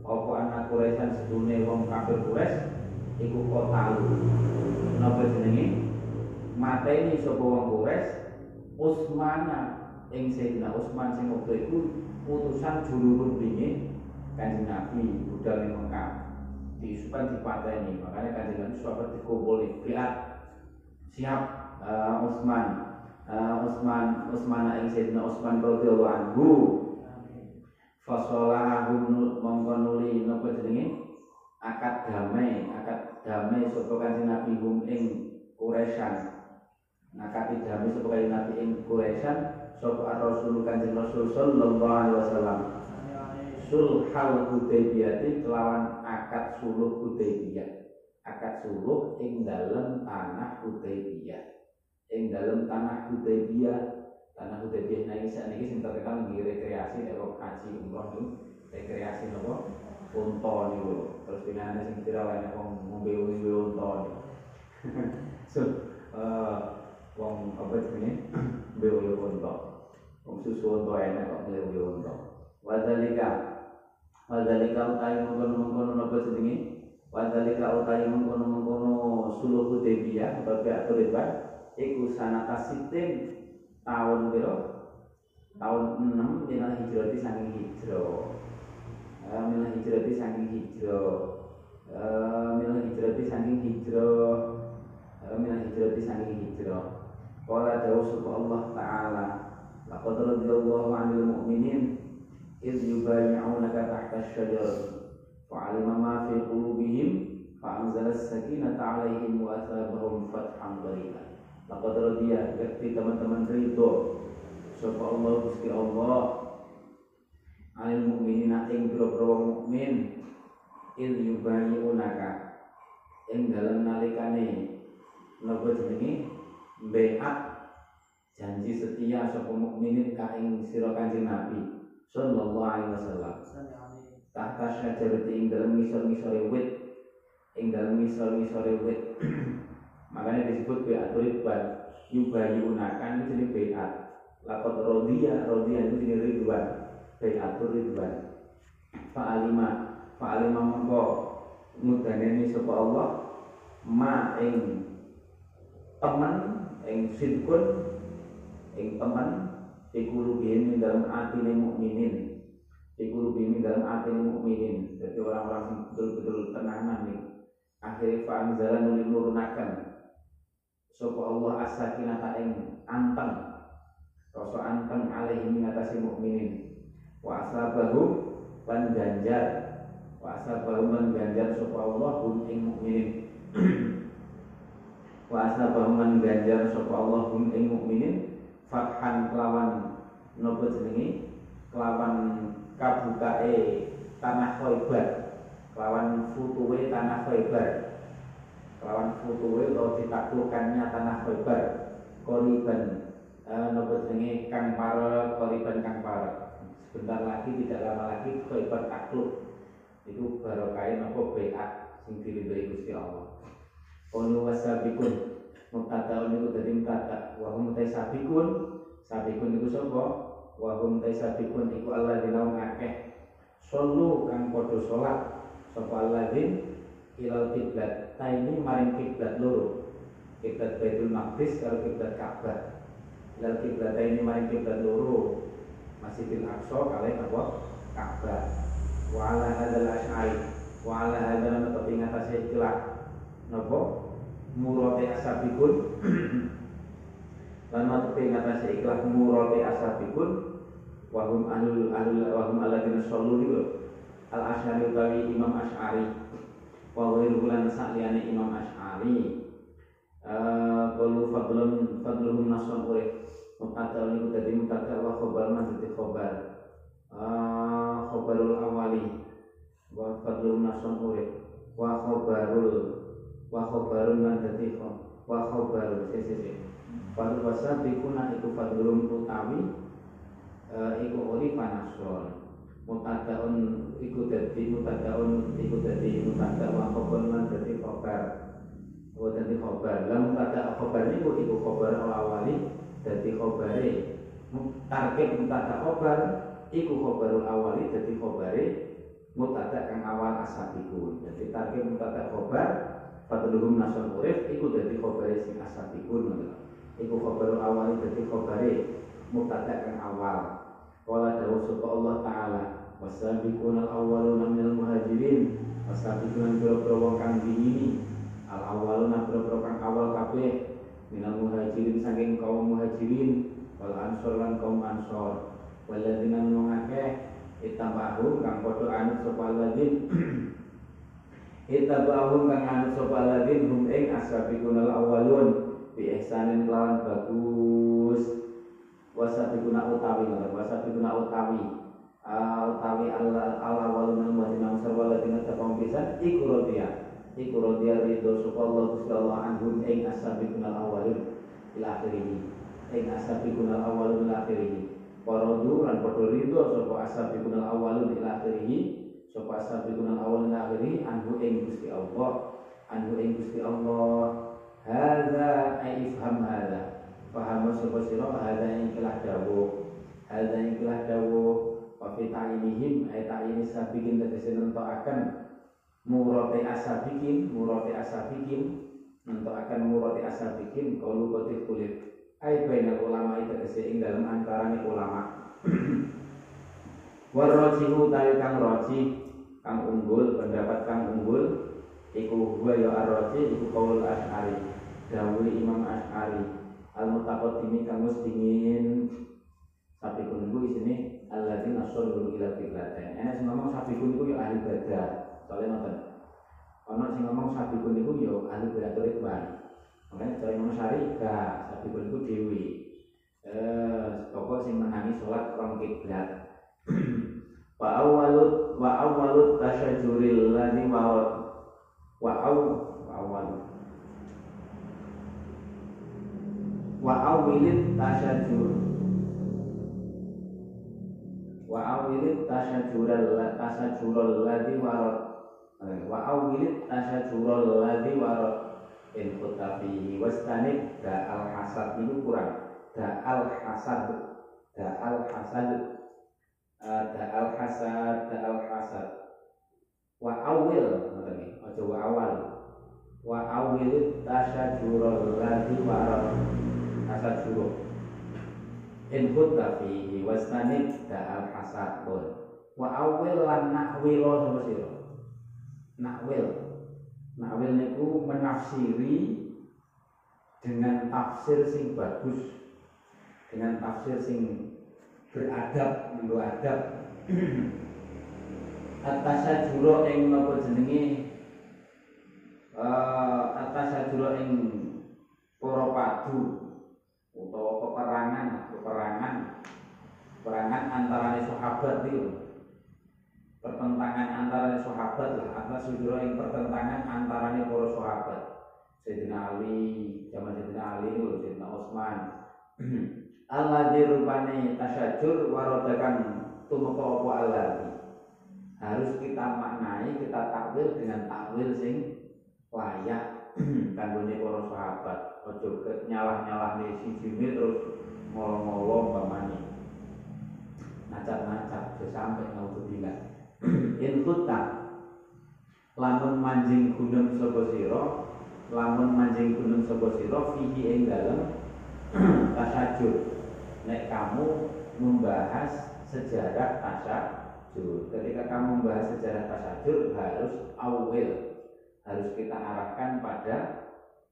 apa anak Quraisyan sedune wong kafir Quraisy iku kotalu. Napa jenenge? Mateni sapa wong Quraisy Utsmana ing Sayyidina Utsman sing waktu iku utusan juru rundinge kanjeng Nabi budal ning Mekah diisukan ini makanya kanjeng Nabi sahabat dikumpul biat siap. Uh, Utsman uh, Utsman Utsman ing Sayyidina Utsman radhiyallahu anhu. Fasolahu mongko nuli jenenge? Akad damai akad damai sapa kanjeng Nabi hum ing Quraisyan. Akad damai sapa kanjeng Nabi ing Quraisyan sapa Rasul kanjeng Rasul sallallahu alaihi wasallam. Sulhal Hudaybiyah kelawan akad suluh Hudaybiyah. Akad suluh ing dalam tanah Hudaybiyah. Ing dalam tanah Hudaybiyah. Tanah Hudaybiyah ini saat ini sing terkenal di rekreasi nek haji umroh itu rekreasi nopo unta niku terus pinane sing enek wong ngombe unta niku so eh wong apa jenenge? Mbeu unta wong susu unta enak kok mbeu unta Wadhalika Wadhalika utai mengkono-mengkono napa jenenge? Wadhalika utai mengkono-mengkono suluh Hudaybiyah atau Bi'atul Ridwan iku sanata sitin tahun piro? tahun 6 minal hijrati saking hijrah uh, minal hijrati saking hijrah uh, minal hijrati saking hijrah uh, minal hijrati saking hijrah Qala jauh sapa Allah taala laqad radiyallahu 'anil mu'minin yubayyi'unaka tahta asy-syajarah fa'alima ma fi qulubihim fa'anzala as-sakinata 'alaihim wa asabahum fathan qariban laqad radiya yakti teman-teman ridho sapa Allah Gusti Allah alil mukminina ing pira-pira mukmin il yubayyi'unaka ing dalem nalikane napa jenenge beat janji setia sapa mukminin ka ing sira Kanjeng Nabi sallallahu alaihi wasallam. Tahta syajarati ing dalem ngisor-ngisore wit. Ing dalem ngisor-ngisore wit. Makanya disebut beat ridwan yubayyi'unaka ini jenis beat. Lakot rodia rodia itu jenis ridwan. Beat ridwan. Fa'alima fa'alima mengko mudaneni sapa Allah? Ma ing teman ing sidkun ing teman ikulubihin dalam atine mukminin. Ikulubihin dalam atine mukminin. Jadi orang-orang yang betul-betul tenanan nih akhirnya fa'anzala nuli nurunakan sapa Allah as-sakinata ing anteng. Rasa anteng alaihi minatasi mukminin. Wa asabahum lan ganjar wa asabahum lan ganjar sapa Allah hum ing mukminin. Wa asabahum ganjar sapa Allah hum ing mukminin fathan kelawan napa jenenge kelawan kabukae tanah Khaibar kelawan futuwe tanah Khaibar kelawan futuwe atau ditaklukkannya tanah Khaibar koriban eh, napa jenenge kang para koriban kang para sebentar lagi tidak lama lagi Khaibar takluk. Itu barokah napa beat sing diridhoi Gusti Allah. Wasabikun Mubtadaun itu dari mubtada Wa hum sabikun. Sabikun itu sapa? Wa hum sabikun iku Allah dinawang akeh. Solu kang podo sholat Sapa din Ilal kiblat. Nah ini maring kiblat loro. Kiblat Baitul Maqdis kalau kiblat Ka'bah. Ilal kiblat ini maring kiblat loro. Masjidil Aqsa kalian apa? Ka'bah. Wa ala hadal asy'ari. Wa ala hadal tapi ngatasi ikhlas Nopo murate asabikun. Lan matuke ngatasi ikhlas murate asabikun. Wahum alul alul wahum aladina sallu al asyari utawi imam asyari. Wa ghairu lan sakliyane imam asyari. Kalu fadlun fadluhum nasun urif Mukata niku dadi mukata wa khobar dadi khobar. Khobarul awali. Wa fadluhum nasun urif Wa khobarul wa khabarun lan dadi wa khabarun sisi Fal wasabikuna iku fadlum utawi uh, iku uri panason mutadaun iku dadi mutadaun iku dadi mutada wa khabar lan dadi khabar wa dadi khabar lan mutada khabar iku iku khabar awali dadi khabare tarkib mutada khabar iku khabarul awali dadi khabare mutada kang awal asabiku jadi tarkib mutada khabar Fadluhum nasun urif Iku dadi khobari sing asabikun Iku khobaru awali dadi khobari Mubtada kang awal. Kala dawu suka Allah Ta'ala Wasabiqun al-awwaluna minal muhajirin. Wong kang diini Al-awwaluna biro kang awal kabeh Minal muhajirin saking kaum muhajirin Wal ansor lan kaum ansor. Waladina mengakeh Itambahum kang kodo anut sopa ladin Ittabahum kang anut sapa ladin hum ing ashabikunal awalun bi ihsanin lawan bagus. Wasabikuna utawi wasabikuna utawi. Utawi Allah Allah walun madina sarwa ladina tapang pisan iku rodiya iku rodiya ridho sapa Allah Gusti Allah anhum ing ashabikunal awalun ila akhirih. Ing ashabikunal awalun ila akhirih. Parodu lan padha ridho sapa ashabikunal awalun ila akhirih sapa sabiqun awal akhiri anhu ing Gusti Allah anhu ing Gusti Allah. Hadza ai ifham hadza. Paham sapa sira? Hadza ing kelah dawuh. Hadza ing kelah dawuh. Wa fi ta'inihim ai ta'ini sabiqin tegese nentokaken murate asabiqin murate asabiqin nentokaken murate asabiqin kalu kotif kulit. Ai bainal ulama itu tegese dalam antarane ulama. Warrojihu tawi kang kang unggul pendapat kang unggul iku huwa ya arroji iku kaul asy'ari dawuh imam asy'ari al mutaqaddimi kang wis dingin. Sapi kun iku isine alladzina sallu ila qiblatain enak sing ngomong sapi iku ya ahli badah soalnya nonton ono sing ngomong sapi iku ya ahli badah ridwan Makanya cara Imam Syari gak sapi iku dewi. Eh, pokok sing menangi sholat rong. wa awalut wa awalut tasyajuril ladzi wa wa aw wa awalut wa awilit tasyajur. Wa awilit tasyajural tasyajural ladzi warad wa awilit tasyajural ladzi warad in kota fihi da al hasad itu kurang. Da al hasad. Da al hasad uh, da al hasad da al hasad wa awil ngoten aja wa awal wa awil tasyajurul ladhi warad tasyajuru in kota fihi wastanib da al hasad wa awil lan nakwilo sama sira? Nakwil Nawil niku menafsiri dengan tafsir sing bagus, dengan tafsir sing beradab, nggo adab. Atasajuro ing napa jenenge? Uh, atasajuro ing para padu utawa peperangan, peperangan. Peperangan antara sahabat itu pertentangan antara sahabat lah atas sudro yang pertentangan antara para sahabat. Sayyidina Ali zaman Sayyidina Ali Sayyidina Utsman Allah dirupane tasyajur warodakan tumeka apa Allah harus kita maknai kita takwil dengan takwil sing layak kanggone para sahabat. Ojo nyalah-nyalah di siji terus ngolong-ngolong pamane nacat-nacat sampai naudzubillah in huta lamun manjing gunung sapa sira lamun manjing gunung sapa sira fihi ing tasajud nek kamu membahas sejarah tasajud ketika kamu membahas sejarah tasajud harus awil harus kita arahkan pada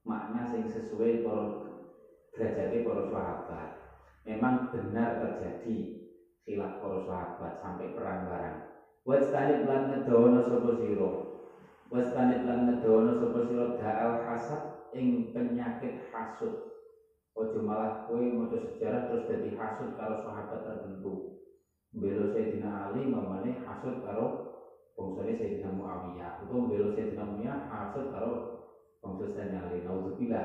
makna yang sesuai para derajatnya para sahabat memang benar terjadi khilaf para sahabat sampai perang barang Wastanib lan ngedono sapa sira. Wastanib lan ngedono sapa sira da'al hasad ing penyakit hasud. Ojo malah kowe maca sejarah terus jadi hasud karo sahabat tertentu. Belo Sayyidina Ali mamane hasud karo bangsane Sayyidina Muawiyah. Utawa belo Sayyidina Muawiyah hasud karo bangsa Sayyidina Ali. Nauzubillah.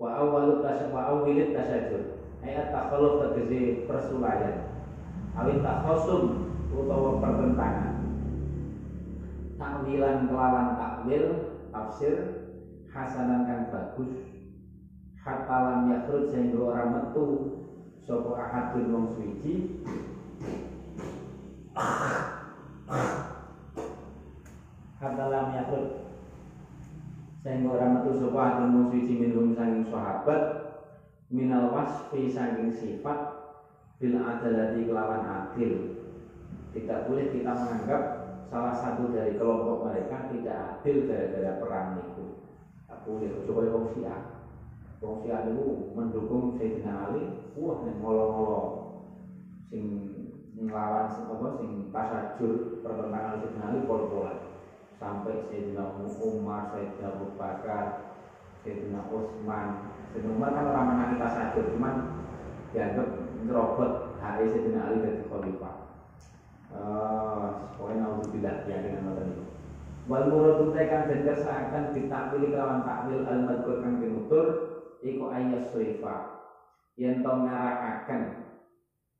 Wa awwalu tasya wa awwilit tasyajud. Ayat takhaluf tegese persulayan. Awit takhasum utawa pertentangan takwilan kelawan takwil tafsir hasanan kan bagus hatta lam yakhruj sehingga ora metu sapa ahadun wong suci hatta lam yakhruj sehingga ora metu sapa ahadun wong suci minhum sanging sahabat minal wasfi sanging sifat bil adalati kelawan adil tidak boleh kita menganggap salah satu dari kelompok mereka tidak adil gara-gara perang itu. Tak boleh. Coba wong Syiah. Wong itu mendukung Sayyidina Ali. Wah, nih ngolo-ngolo. Sing ngelawan apa sing tasajur pertentangan Sayyidina Ali pol-polan. Sampai Sayyidina Umar, Sayyidina Abu Bakar, Sayyidina Utsman. Sayyidina Umar kan orang menangi tasajur, cuman dianggap nyerobot hari Sayyidina Ali dari khalifah uh, pokoknya naudzubillah ya dengan mata itu wal muradu tekan dan kersaakan ditakwil kawan takwil al madkur kang pinutur iku ayas srifa yen to ngarahkan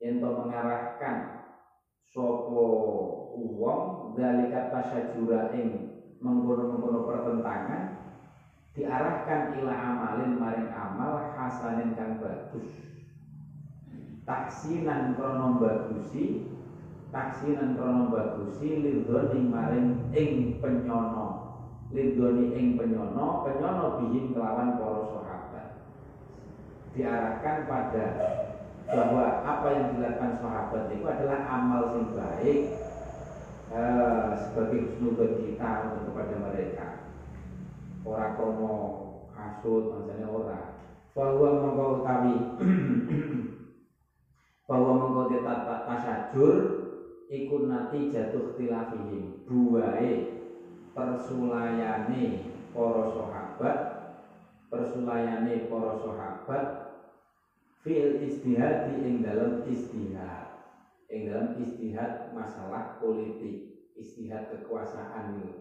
yen to mengarahkan sopo uang dari kata syajura ing mengkono-mengkono pertentangan diarahkan ila amalin maring amal hasanin kang bagus. Taksinan krono bagusi taksinan krono bagusi lidhoni maring ing penyono. Lidhoni ing penyono penyono bihim kelawan para diarahkan pada bahwa apa yang dilakukan sahabat itu adalah amal yang baik eh, sebagai husnudon kita untuk kepada mereka. Ora kono kasut maksudnya ora. Bahwa mengkau kami bahwa mengkau tata tasajur ikut nanti jatuh tilafihim buai persulayane para sahabat persulayane para sahabat fil istihad ing dalam istihad ing dalam istihad masalah politik istihad kekuasaan itu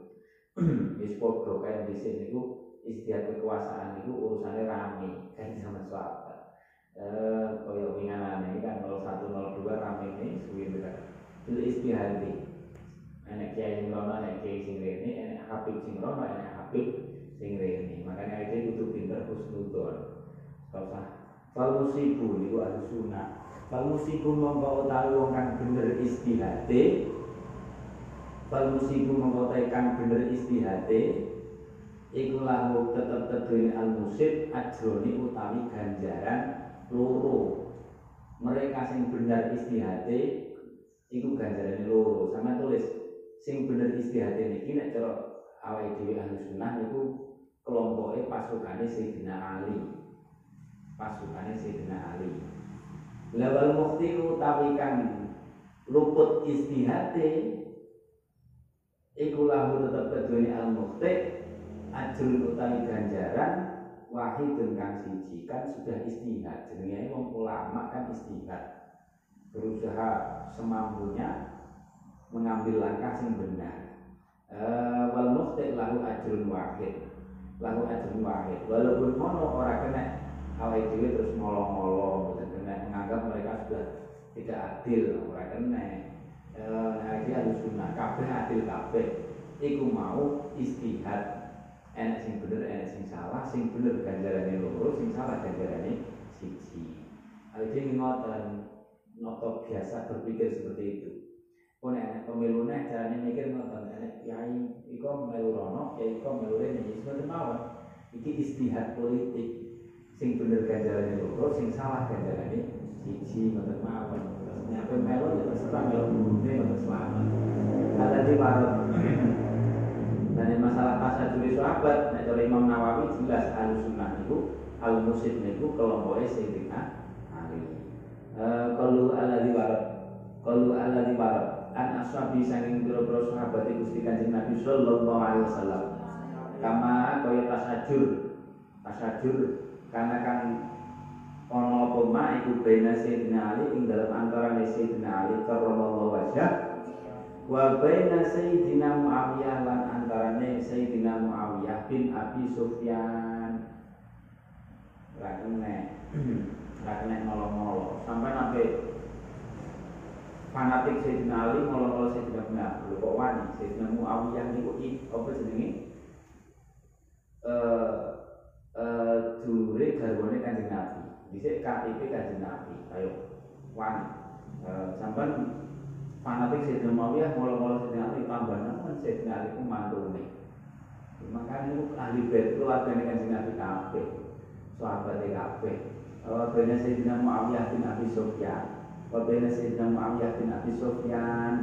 wis padha di sini itu istihad kekuasaan itu urusannya rame kan sama sahabat. Eh kaya winganane kan 0102 rame ini suwi bener fil istihad enek kiai sing rono enek kiai sing rene enek habib sing rono enek habib sing rene makanya itu kudu pinter husnudon kau usah Fal musibu niku ahli sunnah. Fal musibu mongko utawi wong kang bener istihate. Fal musibu mongko kang bener istihate. Iku lahu tetep kedune al musib ajroni utawi ganjaran loro. Mereka sing bener istihate iku ganjaran loro. Sama tulis sing bener istihate niki nek cara awake dhewe ahli sunnah niku kelompoke pasukane Sayyidina Ali pasukannya Sayyidina Ali lawal mukti utawi kang luput istihate iku lahu tetep al mukti ajrun utawi ganjaran wahidun kang siji kan sudah istihad. Jenenge wong ulama kan istihad. Berusaha semampunya mengambil langkah yang benar. Uh, wal mukti lahu ajrun wahid lahu ajrun wahid walaupun mono ora kena awal itu terus ngolong-ngolong kena menganggap mereka sudah tidak adil mereka kena. Nah ini harus sunnah kabeh adil kabeh. Iku mau istihad. Enak sing bener enak sing salah. Sing bener ganjarannya loro sing salah ganjarannya siji. Ini ngoten noto biasa berpikir seperti itu pun enak pemilu nih caranya mikir ngoten enak kiai iko melu rono kiai iko melu rene. Seperti mawon iki istihad politik. Sing bener ganjarannya loro sing salah ganjarannya siji ngoten mawon. Terus nyampe melo ya terserah melo bune ngoten selamat. Ada di marot dan masalah pasal juri sahabat nek cara Imam Nawawi jelas al sunnah itu al musid niku kelompoknya Sayyidina Ali kalau ala di barat kalau ala di barat an ashabi sanging pira-pira sahabat Gusti Kanjeng Nabi sallallahu alaihi wasallam. Kama kaya tasajur. Tasajur karena kan ono apa ma iku bena Sayyidina Ali ing dalam antara Sayyidina Ali karramallahu wajah wa baina Sayyidina Muawiyah lan antarane Sayyidina Muawiyah bin Abi Sufyan. Ra kene ra kene molo-molo. Sampai nanti fanatik Sayyidina Ali molo-molo Sayyidina Muawiyah kok wani Sayyidina Muawiyah niku apa jenenge eh uh, dulure garwane Kanjeng Nabi. Dhisik KTP Kanjeng Nabi. Ayo wan. Uh, sampean fanatik Sayyidina Muawiyah mula-mula Sayyidina Ali tambah nama Sayyidina Ali ku mantune. Makanya itu ahli bait keluargane Kanjeng Nabi kabeh. Sahabat kabeh. Keluarganya Sayyidina Muawiyah bin Abi Sufyan. Keluarganya Sayyidina Muawiyah bin Abi Sufyan.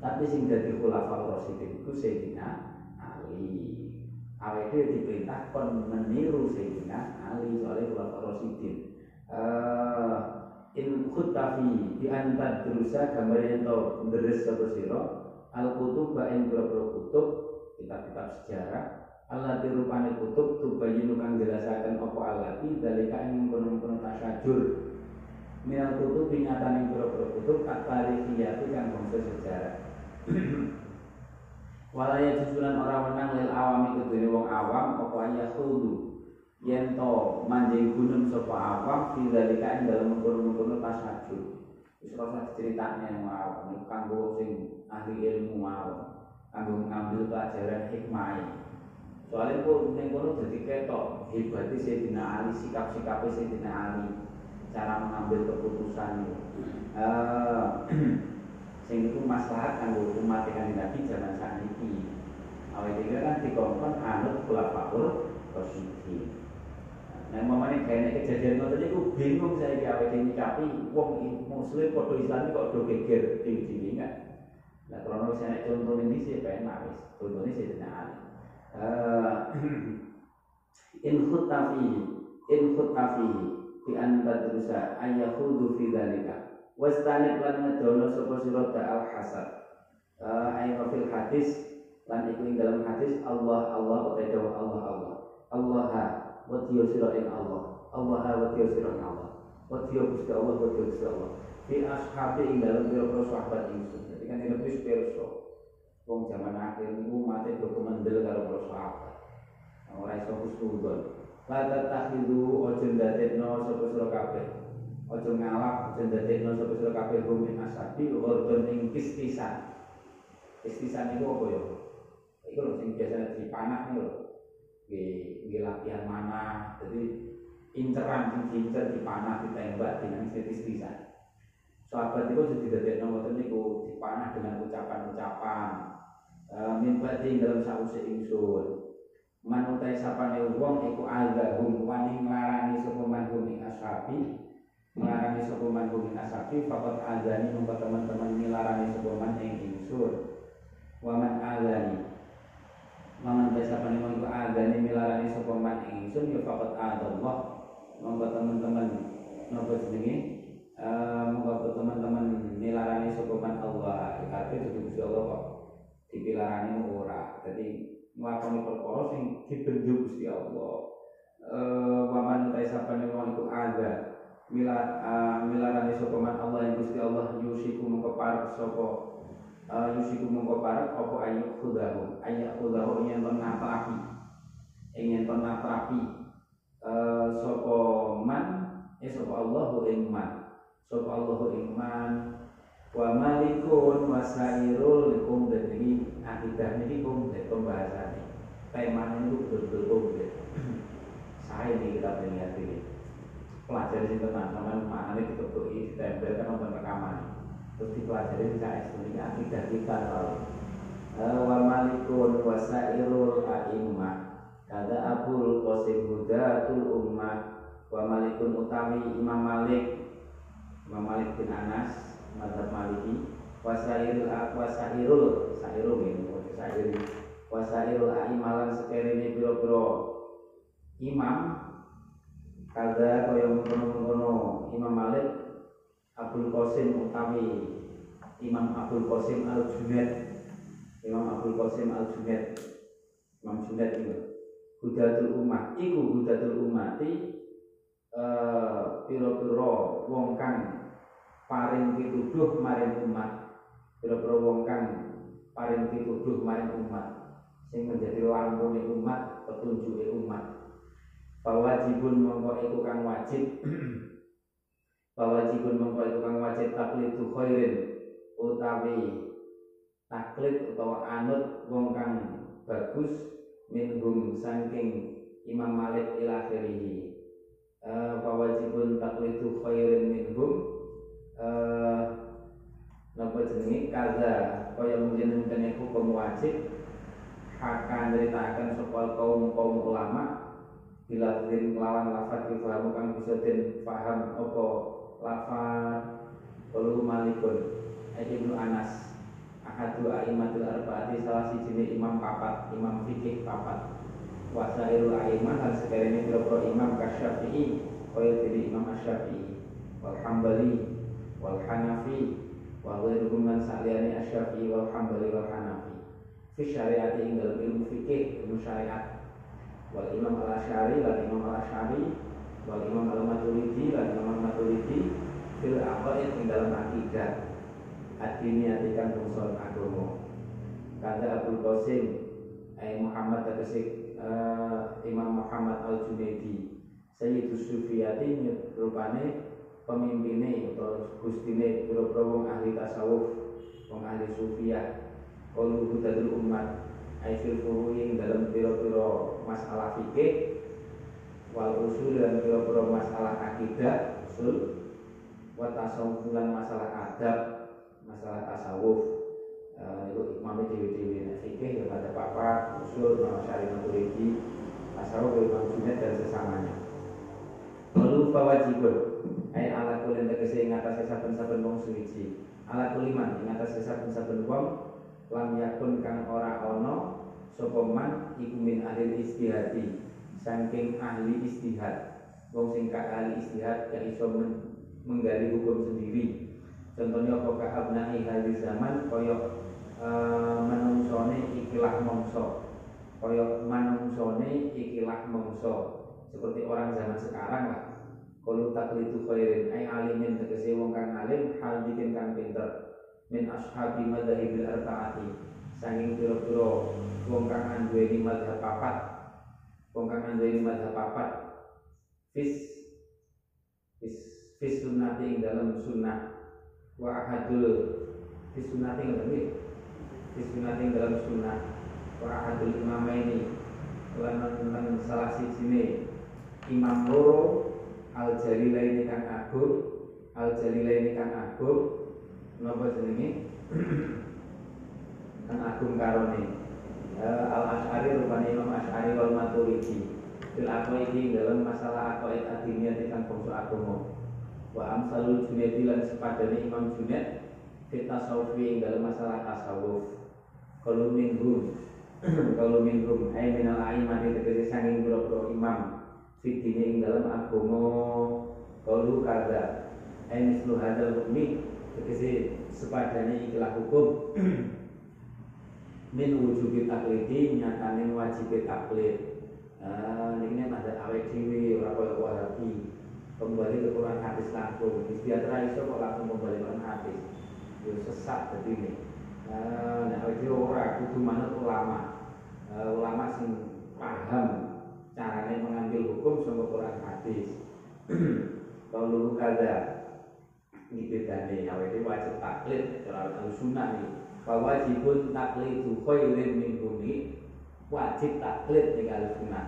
Tapi sing dadi khulafaur rasyidin iku Sayyidina Ali. Awake diperintah kon meniru Sayyidina Ali soalnya kula Rasidin. Uh, in khutafi di antar drusa gambar yang tau deres sapa sira al kutub ba ing kutub kitab-kitab sejarah Allah dirupani kutub tubayinu kang jelasaken apa alati dalika ing kono-kono tasyajur minal kutub nyatane pira-pira kutub kat tarikiyati kang bangsa sejarah. Walaya jusulan orang menang lil awami kedune wong awam apa ayah khulu yen to manjing gunung sapa awam fi dalika ing dalem mengkono-mengkono tasajud. Wis ora ceritane wong awam kanggo sing ahli ilmu awam kanggo ngambil pelajaran hikmah. Soalnya kok ning kono dadi ketok hebate Sayyidina Ali sikap-sikape Sayyidina Ali cara mengambil keputusan itu uh, sing iku maslahat kanggo umat kanjeng Nabi zaman sakniki. Awake dhewe kan dikongkon anut khulafaur rasyidin. Nah, mamane kayaknya kejadian ngoten niku bingung saya ki awake nikapi wong muslim padha Islam kok do geger dhewe-dhewe kan. Nah, kalau saya contoh ini sih penak wis. Contohnya sih tenan. Eh in khutafi in khutafi fi anta terusa ayahudu fi dzalika wastanib lan ngedono sapa sira al hasad. Uh, ayo fil hadis lan iku ing dalam hadis Allah Allah utawa Allah Allah. Allah wadiyo sira ing Allah. Allah wadiyo sira ing Allah. Wadiyo Gusti Allah wadiyo Gusti Allah. Fi ashabi ing dalam pira-pira sahabat ingsun jadi kan ini wis pirsa wong zaman akhir niku mate do kemendel karo para sahabat. Ora iso la tatakhidu ojo ndadekno sapa sira kabeh. Ojo ngalap ojo ndadekno sapa sira kabeh bumi asabi urdun ing kistisan kistisan itu apa ya? Itu lho sing biasa dipanah lho. Nggih latihan mana jadi inceran sing diincer dipanah ditembak dengan setistisan sahabat itu sudah tidak nomor niku dipanah dengan ucapan-ucapan e, min badi dalam sause ingsun man utai sapane wong iku algahum wani nglarani sapa manhum ing ashabi nglarani sapa manhum ing ashabi faqat azani mongko teman-teman nilarani sapa man ing ingsun wa man azani Mangan desa pani mongko adane milarani sapa man ingsun ya faqat adallah. Monggo teman-teman napa jenenge? Eh monggo teman-teman milarani sapa man Allah. Kabeh Gusti Allah kok dipilarani ora. Dadi nglakoni perkara sing dibenjuk Gusti Allah. Eh waman desa pani wong iku ada. Milar uh, milarani sapa man Allah yang Gusti Allah yusiku mongko parek sapa uh, yusiku mongko parek apa ayu khudahu? Ayu khudahu ingin ton natrapi ingin ton natrapi uh, sopo man? Eh sopo Allahu iman sopo Allahu iman wa malikun wasairul likum dan ini akidah ini komplit pembahasannya. Temanya itu betul-betul komplit saya di kita melihat ini. Pelajari tentang teman maknanya diketuki ditempelkan nonton rekaman. Terus dipelajari di KS ini akidah kita kalau wa malikun wa sairul a'immah kada abul qasim hudatul ummah. Wa malikun utawi imam malik. Imam malik bin anas madhab maliki wa sairul wa sairul sairul ini sairul wa sairul a'immalan sekerene biro-biro. Imam kada kaya mengkono-mengkono imam malik Abdul Qasim utawi Imam Abdul Qasim Al Junaid Imam Abdul Qasim Al Junaid Imam Junaid itu. Hudatul Ummah. Iku Hudatul Ummati eh pira-pira wong kang paring pituduh maring umat. Pira-pira wong kang paring pituduh maring umat. Sing menjadi lampune umat petunjuke umat. Fawajibun mongko iku kang wajib. Fawajibun mongko iku kang wajib taklidu khairin utawi taklid utawa anut wong kang bagus minhum saking Imam Malik ila akhirih. Uh, fawajibun taklidu khairin minhum uh, napa jenenge kaza. Kaya mungkin kene hukum wajib akan ceritakan soal kaum kaum ulama bila din kelawan lafaz difahamu kang bisa den paham apa lafaz Qalu malikun Ibnu Anas Ahadu a'imatul arba'ati salah si jenis imam papat Imam fikih papat. Wasairul a'imah dan sekarang ini imam kasyafi'i Kaya diri imam asyafi'i Wal Wal hanafi Wal ghairuhum dan sa'liani asyafi'i Wal hambali wal hanafi. Fi syariati ing dalam ilmu fikih Ilmu syariat. Wal imam al-asyari Wal imam al-asyari Wal imam al-maturidi Wal imam al-maturidi Fil aqaid ing dalam akidah. Adini atikan bungson agomo Kata Abdul Qasim Ay Muhammad Tegesi uh, Imam Muhammad Al-Junaidi Sayyidus Sufiyati Rupane pemimpinnya atau gustine biro wong ahli tasawuf wong ahli sufiyah. Kalau hudatul umat aifil furuing dalam biro-biro masalah fikih wal usul dan biro-biro masalah akidah usul wa tasawuf masalah adab masalah tasawuf. Uh, itu imam dewi-dewi nah, fikih ya pada papa usul Imam Syari Maturidi tasawuf Junaid dan sesamanya. Lalu fawajibun Ay ala kulin tegesi ing atas saben-saben wong suwiji. Ala kuliman ing atas saben-saben wong Lam yakun kang ora ono Sopoman iku min ahli istihadi. Saking ahli istihad. Wong sing ahli istihad Yang iso menggali hukum sendiri. Contohnya apakah abnai hari zaman Koyok e, menungsone ikilah mongso Koyok menungsone ikilah mongso seperti orang zaman sekarang lah kalau taklidu khairin. Ay alimin tegese wong kang alim hal bikin kang pinter. Min ashabi madhahibil arbaati. Saking pira-pira wong kang anduweni madhab papat. Wong kang anduweni madhab papat. Fis fis fis sunnati ing dalam sunnah. Wa ahadul fis sunnati ing dalam fis sunnati ing dalam sunnah. Wa ahadul imamaini. Lan salah siji imam loro al jalilaini kang agung. Al jalilaini kang agung. Napa jenenge kang agung karone. Uh, al asyari rupane imam asyari wal maturidi. Fil aqwaidi dalam masalah aqwaid adiniyah kang bangsa agama. Wa amsalul junaidi lan sepadane imam junaid fit dalam masalah tasawuf. Kalau minhum kalau minhum ay minal aimati tegese sanging boro imam fitine ing dalam agama kalu kada ai mislu hadal hukmi tegese sepadane ikilah hukum. Min wujubi taklidi nyatane wajib taklid. Ah ini ada awet dhewe ora kaya wahabi kembali ke Quran hadis langsung. Istiadra iso kok langsung kembali ke hadis. Yo sesat dadi ini ah nah awet ora kudu manut ulama. Uh, ulama sing paham caranya mengambil hukum sama Quran hadis. Kalau kada ini bedanya. Awet itu wajib taklid kalau al sunnah nih. Wajibun taklidu khairin min bumi wajib taklid nih al sunnah.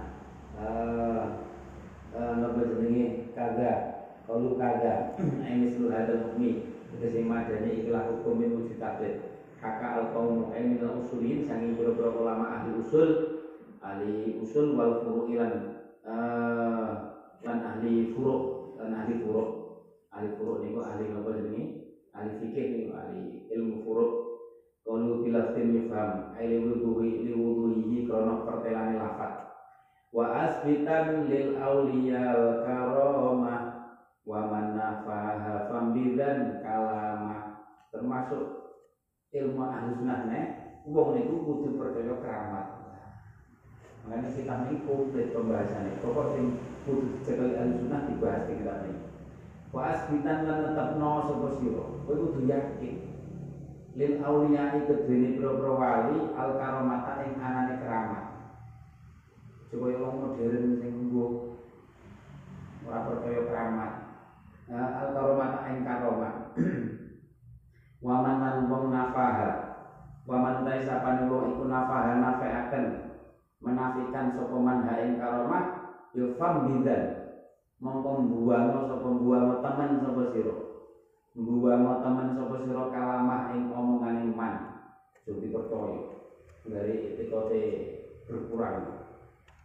Eh uh, jenenge? Kada kalau kada ini seluruh ada hukmi tegese madani ikhlas hukum min wujud taklid. Kakak al kaum min usulin sangi beberapa ulama ahli usul ahli usul wal furu'ilan uh, lan ahli furu lan ahli furu. Ahli furu niku ahli apa jenenge? Ahli fikih niku ahli ilmu furu. Kalau bilaftin yufham ahli wuduhi li wuduhi krono pertelane lafat wa asbitan lil awliya wa man nafaha fambidan kalamah. Termasuk ilmu ahli sunnah wong niku kudu percaya keramat Makanya kita ini komplit pembahasannya. Pokok yang kudu cekal al sunnah dibahas di kitab ini. Wa asbitan lan tetep no sapa sira. Kowe kudu yakin. Lil auliyai kedene pira-pira wali al karomata ing anane keramat. Coba yang modern sing nggo ora percaya keramat. Nah, al karomata ing karomat. Waman lan wong nafaha. Waman ta sapane wong iku nafaha nafeaken menafikan sapa man ing karomah ya fam bidan mongko mbuwano sapa mbuwano temen sapa sira. Mbuwano temen sapa sira kalamah ing omongane man. Jadi percaya dari etikote berkurang.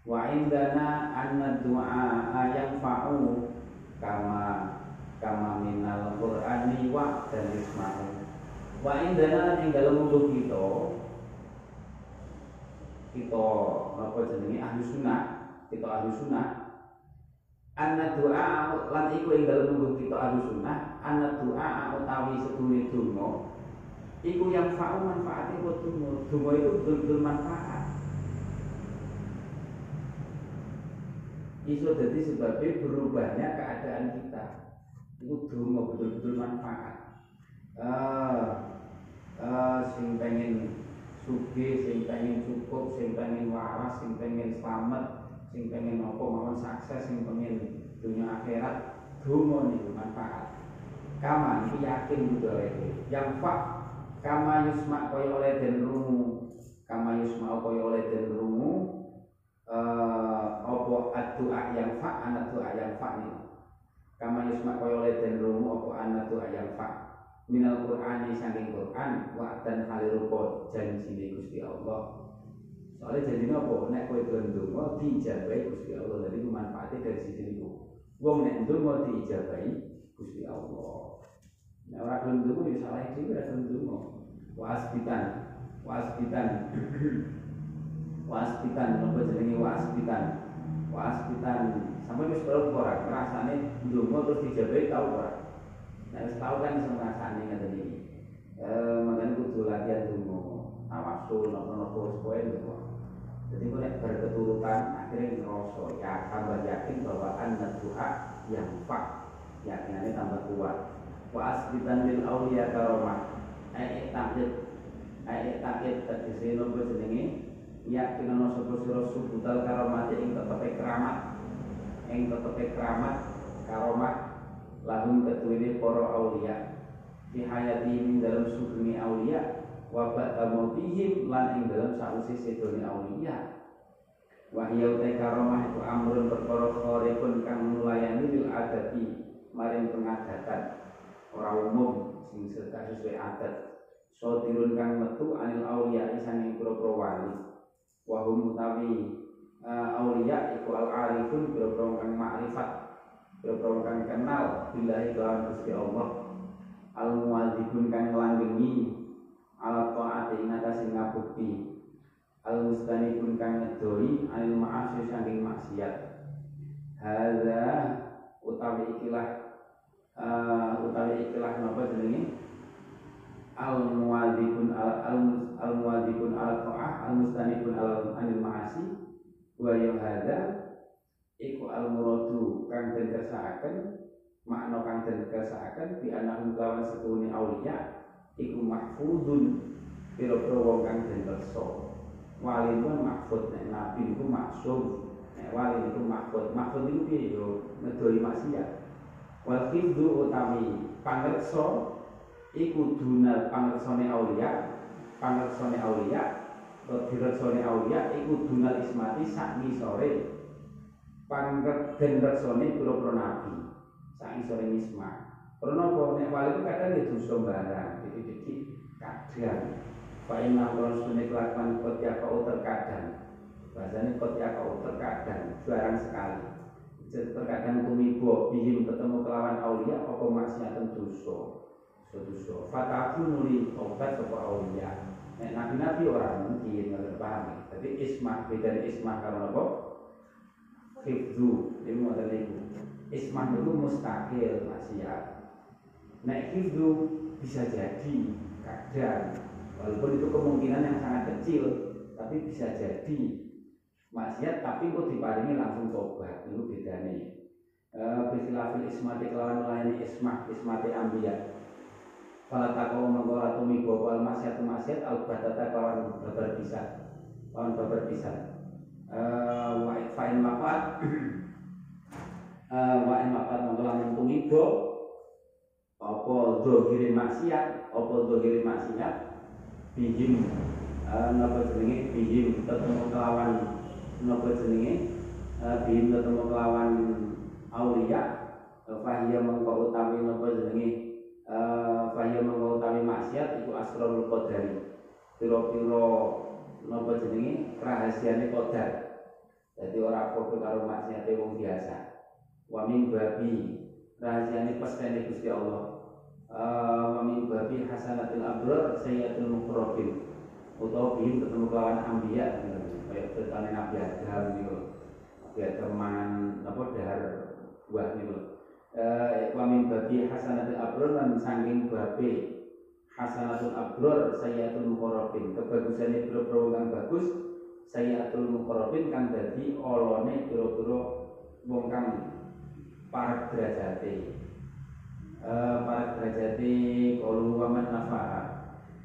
Wa indana anna du'a ayang fa'u kama kama minal qur'ani wa dan isma'u wa indana ing dalem kita kita apa jenenge? Ahli sunnah. Kita ahli sunnah. Anna doa lan iku ing dalem mungguh kita ahli sunnah anna doa utawi sedune donga iku yang fa'u manfaate buat donga donga itu betul-betul manfaat. Iso jadi sebabnya berubahnya keadaan kita. Itu donga betul-betul manfaat. Uh, uh, sing pengen suge sing pengen cukup sing pengen waras sing pengen selamat sing pengen apa mawon sukses sing pengen dunia akhirat donga niku manfaat. Kama iki yakin itu yang pak kama yusma kaya oleh den rungu. Kama yusma kaya oleh den rungu eh apa addu'a yang fa anak doa yang fa nih kama yusma kaya oleh den rungu apa anak doa yang fa minal Qur'ani saking Qur'an wa dan halirupa janjine Gusti Allah. Soalnya janjine apa? Nek kowe gelem donga dijabahi Gusti Allah. Jadi manfaatnya dari sisi niku. wong nek ndonga diijabahi Gusti Allah nek ora gelem ndonga ya salah dhewe ora gelem ndonga wasbitan wasbitan wasbitan nopo jenenge wasbitan wasbitan sampai wis tau ora rasane ndonga terus dijabahi tau ora wis tau kan iso ngrasani ngene iki eh makane kudu latihan ndonga tawasul nopo-nopo kowe lho jadi gue berketurutan akhirnya ngerasa ya tambah yakin bahwa anda doa yang fak yakinannya tambah kuat. Wa asbitan lil awliya karomah. Ayat takdir ayat takdir tegese nopo jenenge? Yakin ana sapa sira subutal karomah ing tetepe keramat. Ing tetepe keramat karomah lahum ketuine para aulia. Fi hayati min dalam sugeng aulia wa ba'da mautihim lan ing dalam sausi sedone aulia. Wa hiya utai karomah itu amrun perkara kharipun kang nulayani lil adati maring pengadatan. Ora umum sing sesuai adat. Sotirun kang metu anil aulia sanging pira-pira wali. Wa hum utawi uh, aulia iku arifun pira-pira kang makrifat pira-pira kang kenal billahi kelawan Gusti Allah. Al muadzibun kang nglanggengi ala taati ing atase ngabukti. Al mustani pun kang ngedoi anil ma'asyi saking maksiat. Hadza utawi ikilah uh, utawi ikilah napa jenenge? Al muadzibun al al, al muadzibun ala ta'ah al mustanibun ala anil ma'asi wa ya hadza iku al muradu kang den kersakaken makna kang den kersakaken bi anahum lawan setune auliya iku mahfudun pira-pira wong kang den kersa. Wali itu mahfud nek nabi itu maksum nek wali itu mahfud. Mahfud itu piye yo? Ngedoli maksiat. Wal utawi pangreksa iku dunal pangreksane aulia pangreksane aulia atau direksane aulia iku dunal ismati sak ngisore pangrek den reksane pira-pira nabi sak ngisore isma Karena nek wali itu kadang ya dosa barang, jadi kadang. Fa'in nangkron sunni kelakuan kot yakau terkadang. Bahasanya kot yakau terkadang, jarang sekali. Terkadang tumibo bihim ketemu kelawan aulia apa maksiatan dosa. Dosa. Fataku nuli tobat sapa aulia. Nek nabi-nabi orang mungkin nggak paham. Tapi ismah beda ismah karena apa? Hifdu, ini mau Ismah itu mustakil maksiat. Nek itu bisa jadi kadang walaupun itu kemungkinan yang sangat kecil tapi bisa jadi maksiat tapi kok diparingi langsung tobat. Itu bedanya e, Bikhilafil ismati kelawan melayani ismah ismati ambiya Fala takau mengkola tumi bopal maksiat maksiat al badata kelawan babar bisa kelawan babar bisa Wa fa'in mapat. Wa in mapat mengkola tumi bopal apa dohiri maksiat? Apa dohiri maksiat? Bihim. Uh, napa jenenge? Bihim. Ketemu kelawan. Napa jenenge? Bihim ketemu kelawan aulia. Fahiyya mengko utawi napa jenenge? Fahiyya mengko utawi maksiat iku asrarul qadari. Pira-pira napa jenenge rahasiane qadar. Jadi ora padha karo maksiate wong biasa. Wa min babi rahasiane pastene Gusti Allah. Wa min babi hasanatil abrar sayyatul muqrabin utawa bihim ketemu kawan ambiya kayak ceritanya Nabi Adam gitu Nabi Adam apa dahar buah gitu wa min babi hasanatil abrar dan saking babi hasanatul abrar sayyatul muqrabin kebagusannya biro-biro kang bagus sayyatul muqrabin kang dadi olone biro-biro wong kang para derajate. Uh, derajati qalu waman nafaha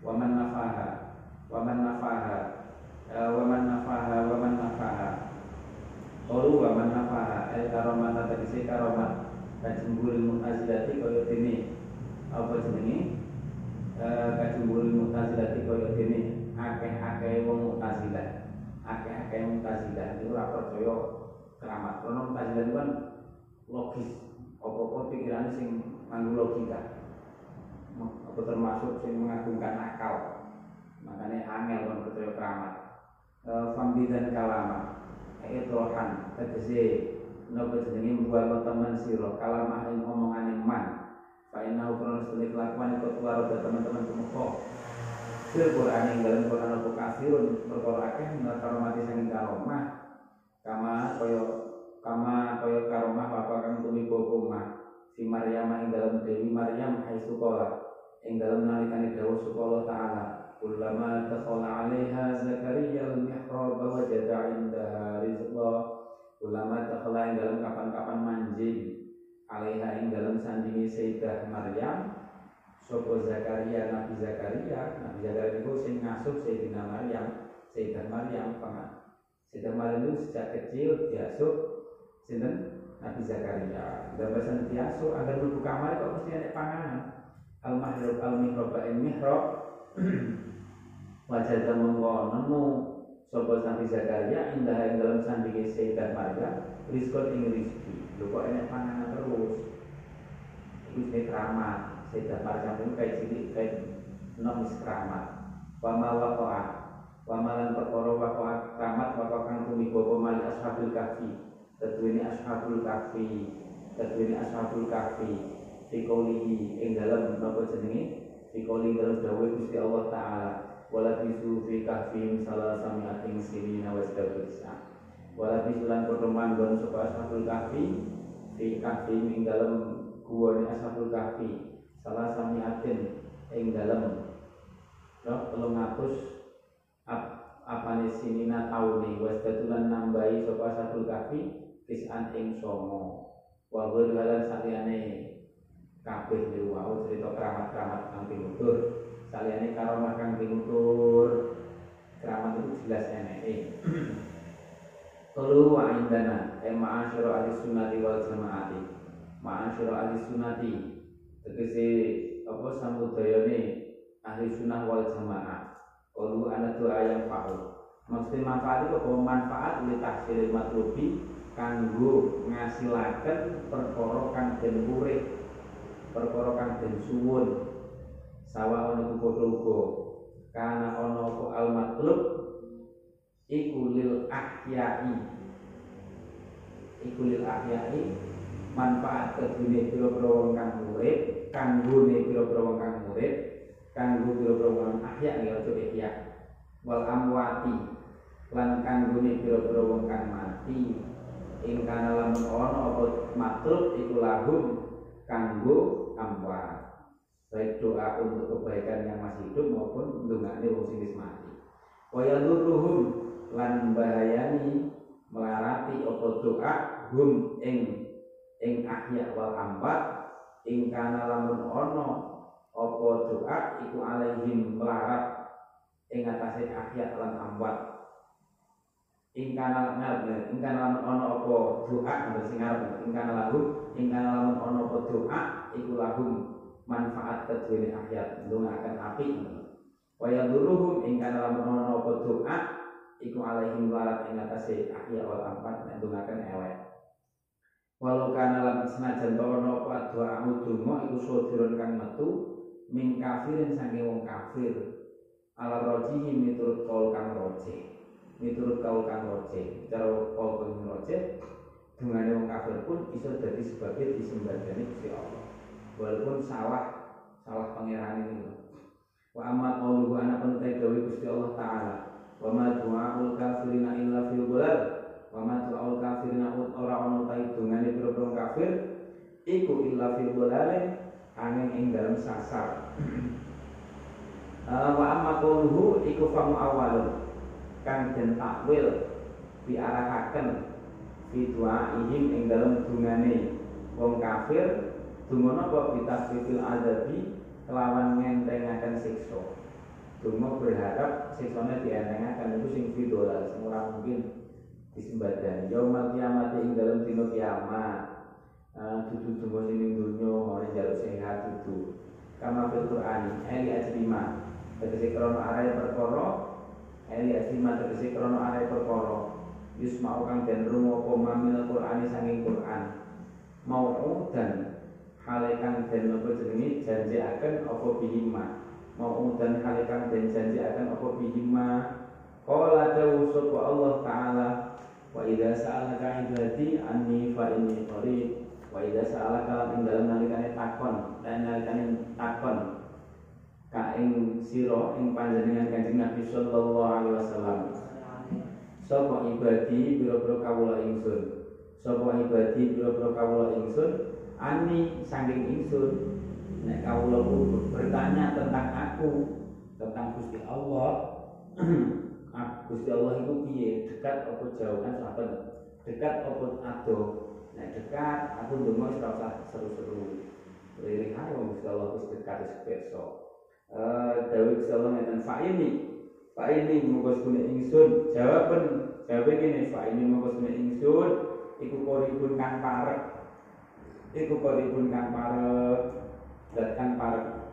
waman nafaha waman nafaha uh, waman nafaha waman nafaha. Qalu waman nafaha ay karomat tegese karomat. Kajembul mu'tazilati kaya dene. Apa jenenge uh, kajembul mu'tazilati kaya dene akeh-akeh wong mu'tazilah akeh-akeh mu'tazilah itu ora percaya keramat. Karena mu'tazilah itu kan logis. Apa-apa pikirannya sing nganggo logika. Apa termasuk sing mengagungkan akal. Makanya angel kan percaya keramat. E, fambi dan kalama. Itu rohan tegese. Napa jenenge mbuat teman sira? Kalamah ing omongane man inna ukrono sedene kelakuan iku tuwaro teman-teman tumeka fil Quran ing dalam Quran apa kafirun perkara akeh minat karomati sing karomah kama kaya kama kaya karomah apa kang tumiko kumah si Maryam ing dalam Dewi Maryam hai sukola ing dalam nalikane dawuh sukola ta'ala Ulama dakhala 'alaiha Zakaria al-mihrab wajada 'indaha rizqa ulama takhala yang dalam kapan-kapan manjing alaiha ing dalam sandingi Sayyidah Maryam Sopo Zakaria Nabi Zakaria. Nabi Zakaria itu sing ngasuh Sayyidina Maryam Sayyidah Maryam pangan Sayyidah Maryam itu sejak kecil diasuh sinten? Nabi Zakaria. Dan bahasa diasuh agar mlebu kamar kok mesti ada panganan. Al mahrab al mihrab al mihrab. Wajah mengko nemu Sopo Nabi Zakaria indah yang dalam sandingi Sayyidah Maryam Rizkot ing rizki. Lu kok enak panganan jenis keramat. Sayyidah Maryam itu kayak cilik kayak nomis keramat. Wama wako'a Wamalan perkara wako'a keramat Wako'a kang tumiko pemali ashabul kahfi. Tentu ini ashabul kahfi. Tentu ini ashabul kahfi Fikolihi ing dalam Nopo jenengi Fikolihi dalam dawai Gusti Allah Ta'ala. Wala bisu fi kahfihim salah samiating sinina wasdadu isa wala bisu lan padha manggon sapa ashabul kahfi fi kahfihim ing dalem guwane ashabul kahfi salah samiatin ing dalem no telung atus ap apane sinina taune wasdadu lan nambahi sapa ashabul kahfi tisan ing songo. Wa halan saliyane kabeh niku wau cerita keramat-keramat kang pinutur saliyane karo makan pinutur keramat itu jelas eneke Tolu wa indana e ma'asyara ahli sunnati wal jamaati. Ma'asyara ahli sunnati tegese apa sambudayane ahli sunnah wal jamaah. Tolu ana doa yang fa'ul. Maksudnya manfaat itu apa? Manfaat li tahsilil matlubi kanggo kang den urip perkara kang den suwun. Sawa ono ku padha uga. Kana ono al matlub iku lil ahyai. Iku lil ahyai manfaat kedune pira-pira wong kang urip kanggone pira-pira wong kang urip kanggo pira-pira ahya ya aja ihya. Wal amwati lan kanggone pira-pira wong mati. Ing kana lamun ono apa matlub iku lahum kanggo amwat. Baik doa untuk kebaikan yang masih hidup maupun ndongane wong sing wis mati. Waya luruhum lan bahayani melarati apa doa hum ing ing ahya wal ambat ing kana lamun ono apa doa iku alaihim melarat ing atase ahya lan ambat ing kana ngarep ing kana lamun ono apa doa sing ngarep ing kana lahum ing kana lamun ono apa doa iku lahum manfaat kedua akhir akan api. Waya duruhum ingkang dalam ono apa doa iku alaihim warat ing atase ahya wal ampat akan elek walau kana lan senajan ono apa doa donga iku sodirun kang metu min kafirin sange wong kafir. Ala rojihi miturut kaul kang roji miturut kaul kang roji cara kaul kang roji dungane wong kafir pun iso dadi sebagai disembadani Gusti Allah. Walaupun salah salah pangeran ini. Wa amma qauluhu ana pentai dawi Gusti Allah taala wa ma du'aul kafirina illa fil dhalal wa ma du'aul kafirina ora ono ta dungane pira-pira kafir iku illa fil dhalal angin ing dalam sasar. Uh, wa amma qauluhu iku famu awalun kang den takwil diarahaken fi du'aihim ing dalam dungane wong kafir Dungo napa bitasfifil adabi kelawan ngentengaken siksa. Dungo berharap siksanya dientengaken itu sing sing ora mungkin disembadani. Yaumal kiamat ing dalam dina kiamat. Uh, dudu dungo sing ning donya ora sehat dudu. Kama fil Qur'ani, eli ajlima. Tegese krana arahe perkara, eli ajlima tegese krana arahe perkara. Yusma'u kang den rungo apa mamil Qur'ani sanging Qur'an. Mau dan halekan dan nopo jenengi janji akan opo bihima mau dan halekan dan janji akan opo bihima? Qala dawu sapa Allah taala wa idza sa'alaka ibadi anni fa inni qarib. Wa idza sa'alaka ing dalem nalikane takon lan nalikane takon. Ka ing sira ing panjenengan Kanjeng Nabi sallallahu alaihi wasallam. Sapa ibadi pira-pira kawula ingsun? Sapa ibadi pira-pira kawula ingsun? Ani saking ingsun nek kawula bertanya tentang aku tentang Gusti Allah. Gusti Allah itu piye? Dekat apa jauh? Kan sahabat. Dekat apa ado nek dekat aku ndonga usah seru-seru. Lirik wong Gusti Allah wis dekat wis kersa eh dawuh Gusti Allah ngeten fa ini fa ini monggo sune ingsun. Jawaban jawabe kene fa ini monggo sune ingsun. Iku koribun kang parek. Iku koribun kang parek dan kang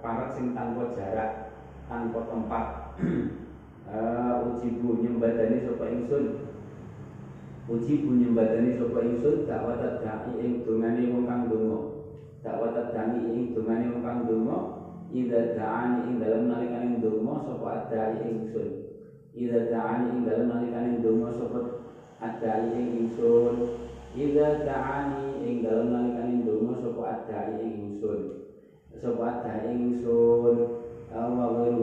parek sing tanpa jarak tanpa tempat uh, ujibu nyembadani sapa ingsun. Ujibu nyembadani sapa ingsun dakwat dai ing dongane wong kang donga dakwat dai ing dongane wong kang donga ida da'ani ing dalem nalikane donga sapa dai ingsun. Ida da'ani ing dalem nalikane donga sapa adai ing ingsun. Ida da'ani ing dalem nalikane donga sapa adai ing wa ghairuhu lan saliyane